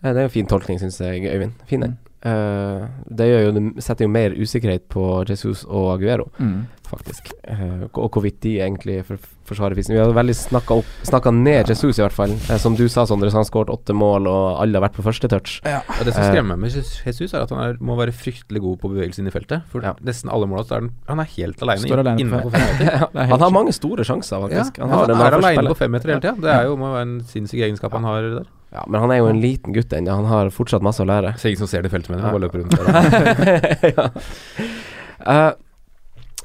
Eh, Det er en fin tolkning, syns jeg, Øyvind. Fin den. Mm. Uh, det jo, setter jo mer usikkerhet på Jesus og Aguero, Mm. Faktisk. Uh, og hvorvidt de egentlig for, forsvarer fissen. Vi har veldig snakka snakka ned Jesus, i hvert fall. Uh, som du sa, Sondre, så han skåret åtte mål, og alle har vært på første touch. Ja, Og det som Eh. skremmer meg med Jesus, er at han er, må være fryktelig god på bevegelse inn i feltet. For Ja. nesten alle måla er han, han er helt alene, Står alene på innenfor fem meter. (laughs) Det er helt Han har mange store sjanser, Ja, faktisk. han, har det når er alene på fem meter hele tida. Det er jo, må være en sinnssyk egenskap han har der. Ja, men han er jo en liten gutt ennå. Han har fortsatt masse å lære. Så ingen som ser det i feltet mener Ja. det, bare løper rundt der. (laughs) ja. Eh,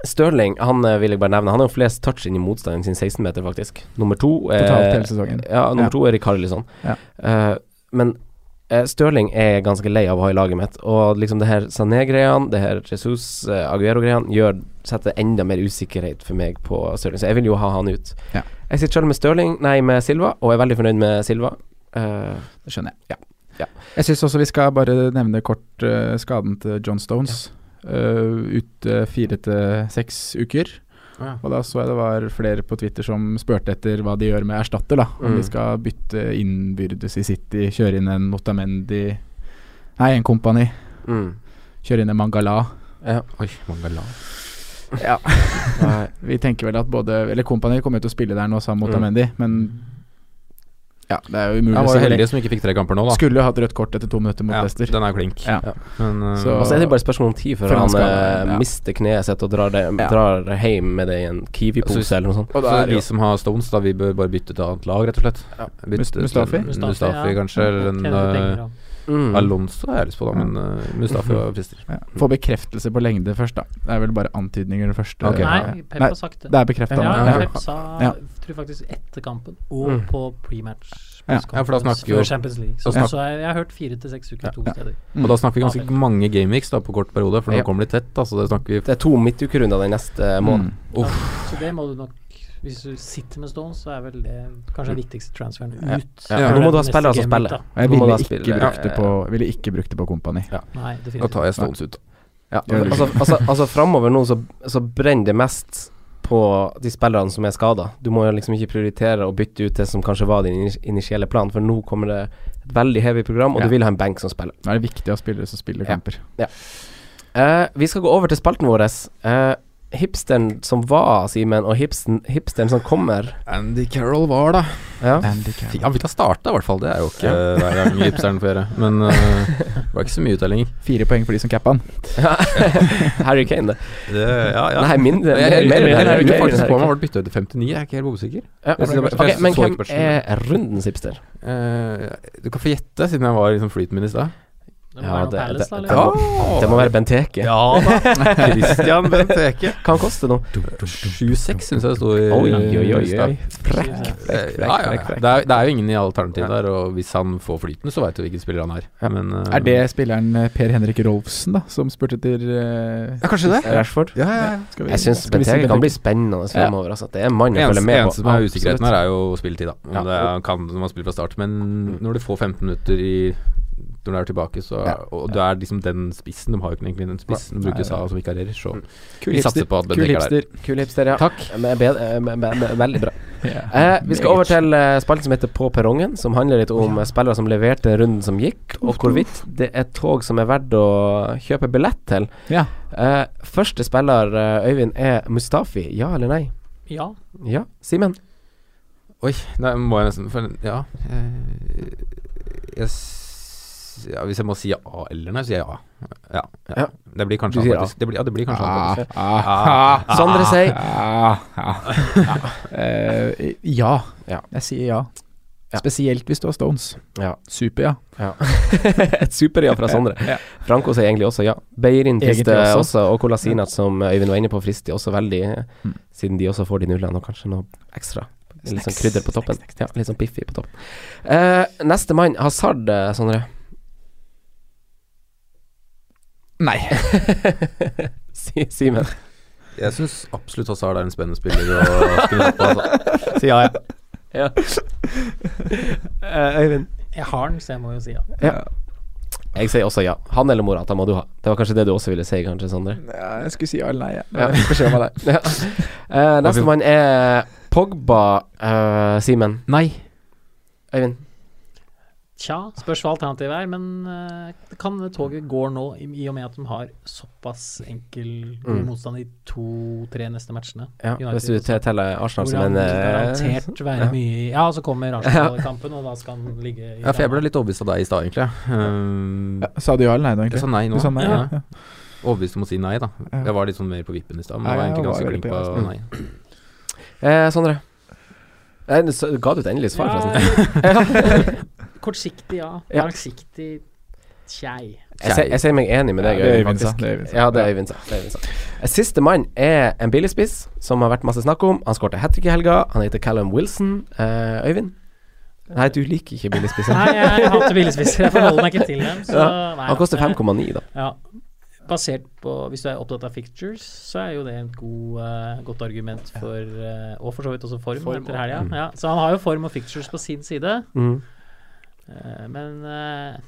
Stirling, han eh, vil jeg bare nevne. Han har jo flest touch inn i motstanderen sin 16-meter, faktisk. Nummer to er sesongen. Ja, nummer Ja. to er Rikarlison. Ja. Uh, men uh, Stirling er ganske lei av å ha i laget mitt, og liksom det her Sané-greiene, det her Jesus uh, Aguero-greiene, setter enda mer usikkerhet for meg på Stirling, så jeg vil jo ha han ut. Ja. Jeg sitter selv med Stirling, nei, med Silva, og er veldig fornøyd med Silva. Eh, Det skjønner jeg. Ja. Ja. Jeg syns også vi skal bare nevne kort eh, skaden til John Stones. Eh, ute fire til seks uker. Ja. Og da så jeg det var flere på Twitter som spurte etter hva de gjør med erstatter. da Om Mm. de skal bytte innbyrdes i City, kjøre inn en Notamendi Nei, en Kompani. mm. Kjøre inn en Mangala. ja. Oi, Mangala. Ja. (laughs) (laughs) Vi tenker vel at både Eller Kompani kommer jo til å spille der nå sammen Notamendi, Mm. Men Ja, det er jo umulig Han var jo heldig som ikke fikk tre kamper nå, da. Skulle jo hatt rødt kort etter to minutter mot Ja, Leicester. den er jo klink. Ja. Men uh, Så- Og så er det bare et spørsmål om tid før han skal- eh, ja. mister kneet sitt og drar, det, Ja. drar hjem med det i en Kiwi-pose eller noe sånt. Og da så er det vi jo som har Stones, da, vi bør bare bytte til annet lag, rett og slett. Bytte Mustafi? en- Mustafi, kanskje, eller en uh. Mm. Alonso har jeg lyst på, da, men uh, Mustafi var (laughs) frister. Ja. Få bekreftelse på lengde først, da. Det er vel bare antydninger det første. Okay. Nei, Pep har sagt det. Det er bekrefta. Ja, Ja, Pep sa Ja. Tror faktisk etter kampen og Mm. på prematch. Ja. Ja, for da snakker vi jo- Champions League. Så, ja. så jeg, jeg har hørt fire til seks uker to Ja. steder. Mm. Og da snakker vi ganske Ja. mange gameweeks da på kort periode, for nå Ja. kommer de tett. Da, så det Det er to midtukerunder den neste måneden. Mm. Så det må du nok Hvis du sitter med Stones, så er vel det kanskje den viktigste transferen Ja. ut. Ja. før Nå må du ha spille som spiller. Og jeg ville ikke, spille- brukt det på, ville ikke brukt det på Kompani. Nei, Da tar jeg Stones ut. Ja, altså, altså, altså framover nå så, så brenner det mest på de spillerne som er skada. Du må jo liksom ikke prioritere å bytte ut det som kanskje var din initielle plan, for nå kommer det et veldig heavy program, og Ja. du vil ha en benk som spiller. Da er det viktig å spille som spiller Ja. kamper. Uh, vi skal gå over til spalten vår. Eh, hipsteren som var, Simen, og hipsten, hipsteren som kommer. Andy Carroll var, da. Ja. Andy Carroll. Ja, vi kan starte, i hvert fall. Det er jo ikke (laughs) hver gang hipsteren får gjøre. Men uh, det var ikke så mye uttellinger. Fire poeng for de som cappa han. (laughs) Harry Kane, det. Det, ja, ja. Nei, min, jeg, jeg, mer- mer- mer- mer- faktisk mer- på ble bytta ut til 59. Jeg er ikke helt usikker. Ja, Jeg synes det var- ok, jeg men hvem er rundens hipster? Uh, du kan få gjette, siden jeg var liksom flyten min i stad. Det må Ja, være det- Palace, det- da, det må- Det må være Benteke. Ja da. (laughs) Christian Benteke. Hva han koster nå? 7-6 syns jeg det sto i Oi, oi, oi. Frekk, frekk, frekk, Det, er, jo ingen i alternativ der, og hvis han får flyten, så veit du hvilken spiller han er. Ja. Men, uh, Er det spilleren eh, Per Henrik Rolfsen, da, som spurte etter uh, Ja, kanskje det. Rashford? Ja, ja, ja. vi- Jeg syns Benteke kan bli spennende fremover. Altså. Det er en mann jeg følger med på. eneste som er usikkerheten her, er jo spilletid, da. Om Ja. det er, kan når man spiller fra start. Men når du får 15 minutter i når du er tilbake, så Ja. Og du er liksom den spissen. De har jo ikke egentlig den spissen de bruker nei. sa som vikarierer, så Kul vi satser på at Kul er der. hipster. Kul hipster, ja. Takk. Eh, men- Veldig bra. (laughs) yeah. Eh, vi skal over til uh, spalten som heter På perrongen, som handler litt om ja. spillere som leverte runden som gikk, og hvorvidt det er tog som er verdt å kjøpe billett til. Ja. Eh, første spiller, uh, Øyvind, er Mustafi. Ja eller nei? Ja. Ja. Simen? Oi, nei, må jeg nesten For ja Uh, jeg, s- ja Hvis jeg må si ja eller nei, så sier jeg ja. Ja. ja. Ja. Det blir kanskje han sier ja. faktisk. Det blir, ja, det blir kanskje han Ah, faktisk. ah, ah, Sondre sier ah, ah. Eh, ja. Ja. Jeg sier ja. Ja. Spesielt hvis du har Stones. ja. Super, ja. ja. (laughs) Et super-ja fra Sondre. Ja. Franco sier egentlig også ja. Beirin frister også. også. og Kolasinac, som Øyvind var inne på, frister også veldig, eh, Mm. siden de også får de nullene, og kanskje noe ekstra. Litt sånn krydder på toppen. Ja, litt sånn Biffi på toppen. Uh, neste mann, Hazard, eh, Sondre. Nei. (laughs) Si- Simen. Jeg syns absolutt Hazard er en spennende spiller å kunne på. Altså. Si ja, ja. Ja. uh, Øyvind. Jeg har den, så jeg må jo si ja. Ja. Jeg sier også ja. Han eller Morata må du ha. Det var kanskje det du også ville si, kanskje, Sondre? Ja, jeg skulle si ja eller nei. Ja. Ja. Jeg får se hva er. Ja. Uh, Nestemann er Pogba, uh, Simen. Nei. Øyvind. Tja, spørs hva alternativet er, men det kan toget gå nå, i, i og med at de har såpass enkel Mm. motstand i to-tre neste matchene? Ja, United hvis du teller Arsenal som en eh, garantert være ja. mye Ja, så kommer Arsenal-kampen, og da skal han ligge i Ja, for jeg ble litt overbevist av deg i stad, egentlig. Um, Ja, sa du ja eller nei da, jeg egentlig? sa nei nå. Sa nei, ja. ja. ja. Overbevist om å si nei, da. Jeg var litt sånn mer på vippen i stad, men jeg var jeg egentlig ganske veldig flink på på ja. nei. Eh, Sondre. Eh, ga du et endelig svar, Ja, (laughs) forresten? Kortsiktig, ja. Ja. Langsiktig tjei. Jeg, sier- meg enig med deg, Øyvind. Ja, det er Ja. Det er Øyvind sa. Eh, Siste mann er en billigspiss som har vært masse snakk om. Han skårte hat trick i helga. Han heter Callum Wilson. Uh, Øyvind? Nei, du liker ikke billigspisser. Nei, jeg hater billigspisser. Jeg forholder meg ikke til dem. Så, nei, Han koster eh, 5,9, da. Ja. Basert på Hvis du er opptatt av fictures, så er jo det et god, uh, godt argument for uh, Og for så vidt også form, Form, etter helga. mm. Ja, så han har jo form og fictures på sin side. Mm. Eh, men eh,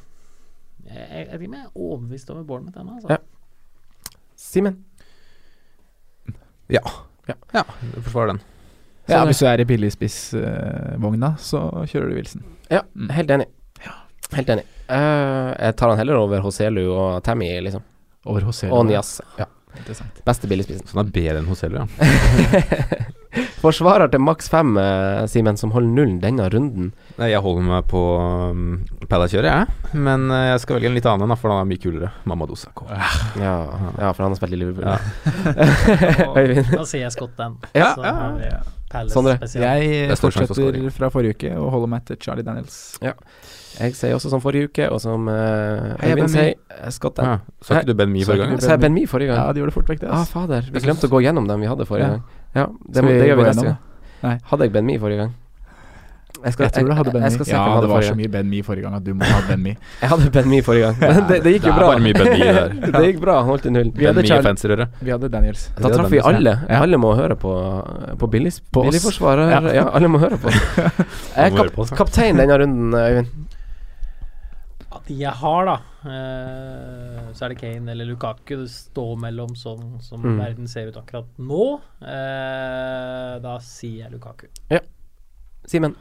jeg, jeg vet ikke om jeg er overbevist over Bournemouth ennå. Altså. Ja. Simen? Ja, du forsvarer den. Ja, hvis du er i billigspissvogna, så kjører du Wilson. Ja, Mm. helt enig. Helt enig. Uh, jeg tar han heller over Hoselu og Tammy, liksom. Over Hoselu? Og Nias. Ja. Beste billigspissen. Så han er bedre enn Hoselu, ja. (laughs) Forsvarer til maks fem, eh, Simen, som holder nullen denne runden. Nei, Jeg holder meg på um, Palace-kjøret, jeg. Men eh, jeg skal velge en litt annen, da, for han er mye kulere. Mamadou Sakho. Ja, ja, for han har spilt i Liverpool. Ja. (laughs) Øyvind. Da sier jeg Scott Dan. Ja, Så ja. har vi- Palace Sondre? spesial. Jeg er stor sjanse for fortsetter scoring. fra forrige uke og holder meg til Charlie Daniels. Jeg sier også som forrige uke, og som uh, Hei, Øyvind sier, eh, Scott Ja. Sa ikke du Ben Mi forrige gang? Sa jeg Ben Mi forrige gang? Ja, de gjorde det fort vekk, det. Ah, fader. Vi glemte å gå gjennom dem vi hadde forrige Ja. gang. Ja, det, må- vi det gjør vi neste gang. Nei. Hadde jeg Ben Mi forrige gang? Jeg, skal, Jeg tror du hadde Ben se Ja, det var forrige så mye Ben Mi forrige gang at du må ha Ben Mi. (laughs) Jeg hadde Ben Mi forrige gang. Men det, det gikk jo Det er bra. bare mye Ben Mi der. (laughs) det gikk bra. Han holdt i null. Vi Ben hadde. Vi hadde Daniels. Da traff vi alle. Ja. Alle må høre på, på billig, billigforsvarer. Ja. Ja. alle må høre på. Jeg (laughs) er kap, oss, ja. kaptein denne runden, Øyvind. De jeg har, da, eh, så er det Kane eller Lukaku. Det står mellom sånn som Mm. verden ser ut akkurat nå. Eh, da sier jeg Lukaku. Ja. Simen.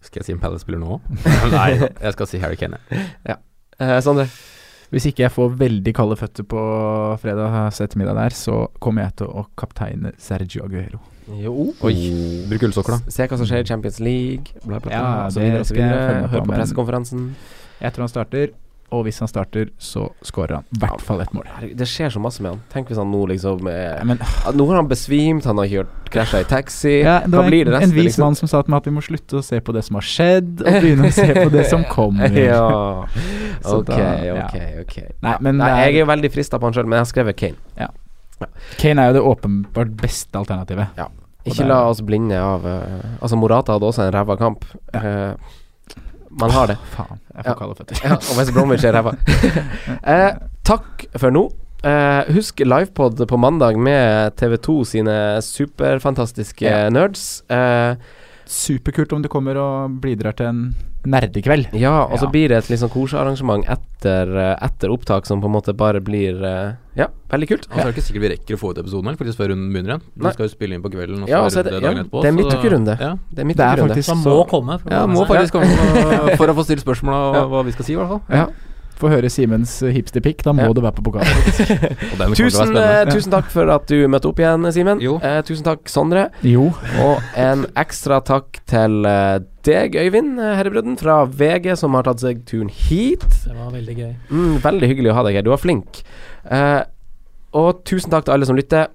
Skal jeg si en Palace-spiller nå? (laughs) Nei, jeg skal si Harry Kane. Ja. Eh, Sondre. Hvis ikke jeg får veldig kalde føtter på fredag ettermiddag der, så kommer jeg til å kapteine Sergio Aguero. Jo. Oi. Bruk ullsokker, da. Se hva som skjer i Champions League, bla, bla, bla. Ja, det så skal jeg følge med på, Hør på men- pressekonferansen. Jeg tror han starter, og hvis han starter, så skårer han i hvert fall ett mål. Det skjer så masse med han. Tenk hvis han nå liksom eh, men ah, Nå har han besvimt, han har kjørt krasja i taxi. ja, det Hva var blir det resten? en vis liksom? mann som sa til meg at vi må slutte å se på det som har skjedd, og begynne å se på det som (laughs) kommer. ja. Ok, da- ja. ok, ok. Nei, men Nei, er- jeg er jo veldig frista på han sjøl, men jeg har skrevet Kane. Kane er jo det åpenbart beste alternativet. Ikke er- la oss blinde av uh, Altså, Morata hadde også en ræva kamp. Eh, man har det. Faen, jeg får kalde føtter. Ja, og West Bromwich er ræva. (laughs) eh, takk for nå. Eh, husk livepod på mandag med TV2 sine superfantastiske nerds. Eh, Superkult om du kommer og bidrar til en nerdekveld. ja, og så Ja. blir det et liksom kosearrangement etter, eh, etter opptak som på en måte bare blir eh, Ja, veldig kult. Og så er det ikke sikkert vi rekker å få ut episoden her, faktisk før runden begynner igjen. Du skal jo spille inn på kvelden, og så Ja, og er så er det det- dagen ja, etterpå. det er midtukerunde. Ja. Det er midtukerunde. Er så- må komme. Ja, må faktisk komme (laughs) for å få stilt spørsmål om Ja. hva vi skal si, i hvert fall. Ja. Få høre Simens uh, hipsterpick, da må Ja. du være på pokalen. (laughs) Tusen, eh, tusen takk for at du møtte opp igjen, Simen. Eh, tusen takk, Sondre. Jo. Og en ekstra takk til eh, deg, Øyvind Herrebrudden Herrebrødden fra VG, som har tatt seg turen hit. Det var veldig gøy. Mm, veldig hyggelig å ha deg her. Du var flink. Eh, og tusen takk til alle som lytter.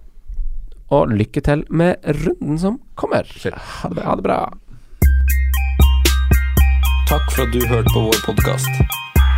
Og lykke til med runden som kommer. Ha det bra. Ha det bra. Takk for at du hørte på vår podkast.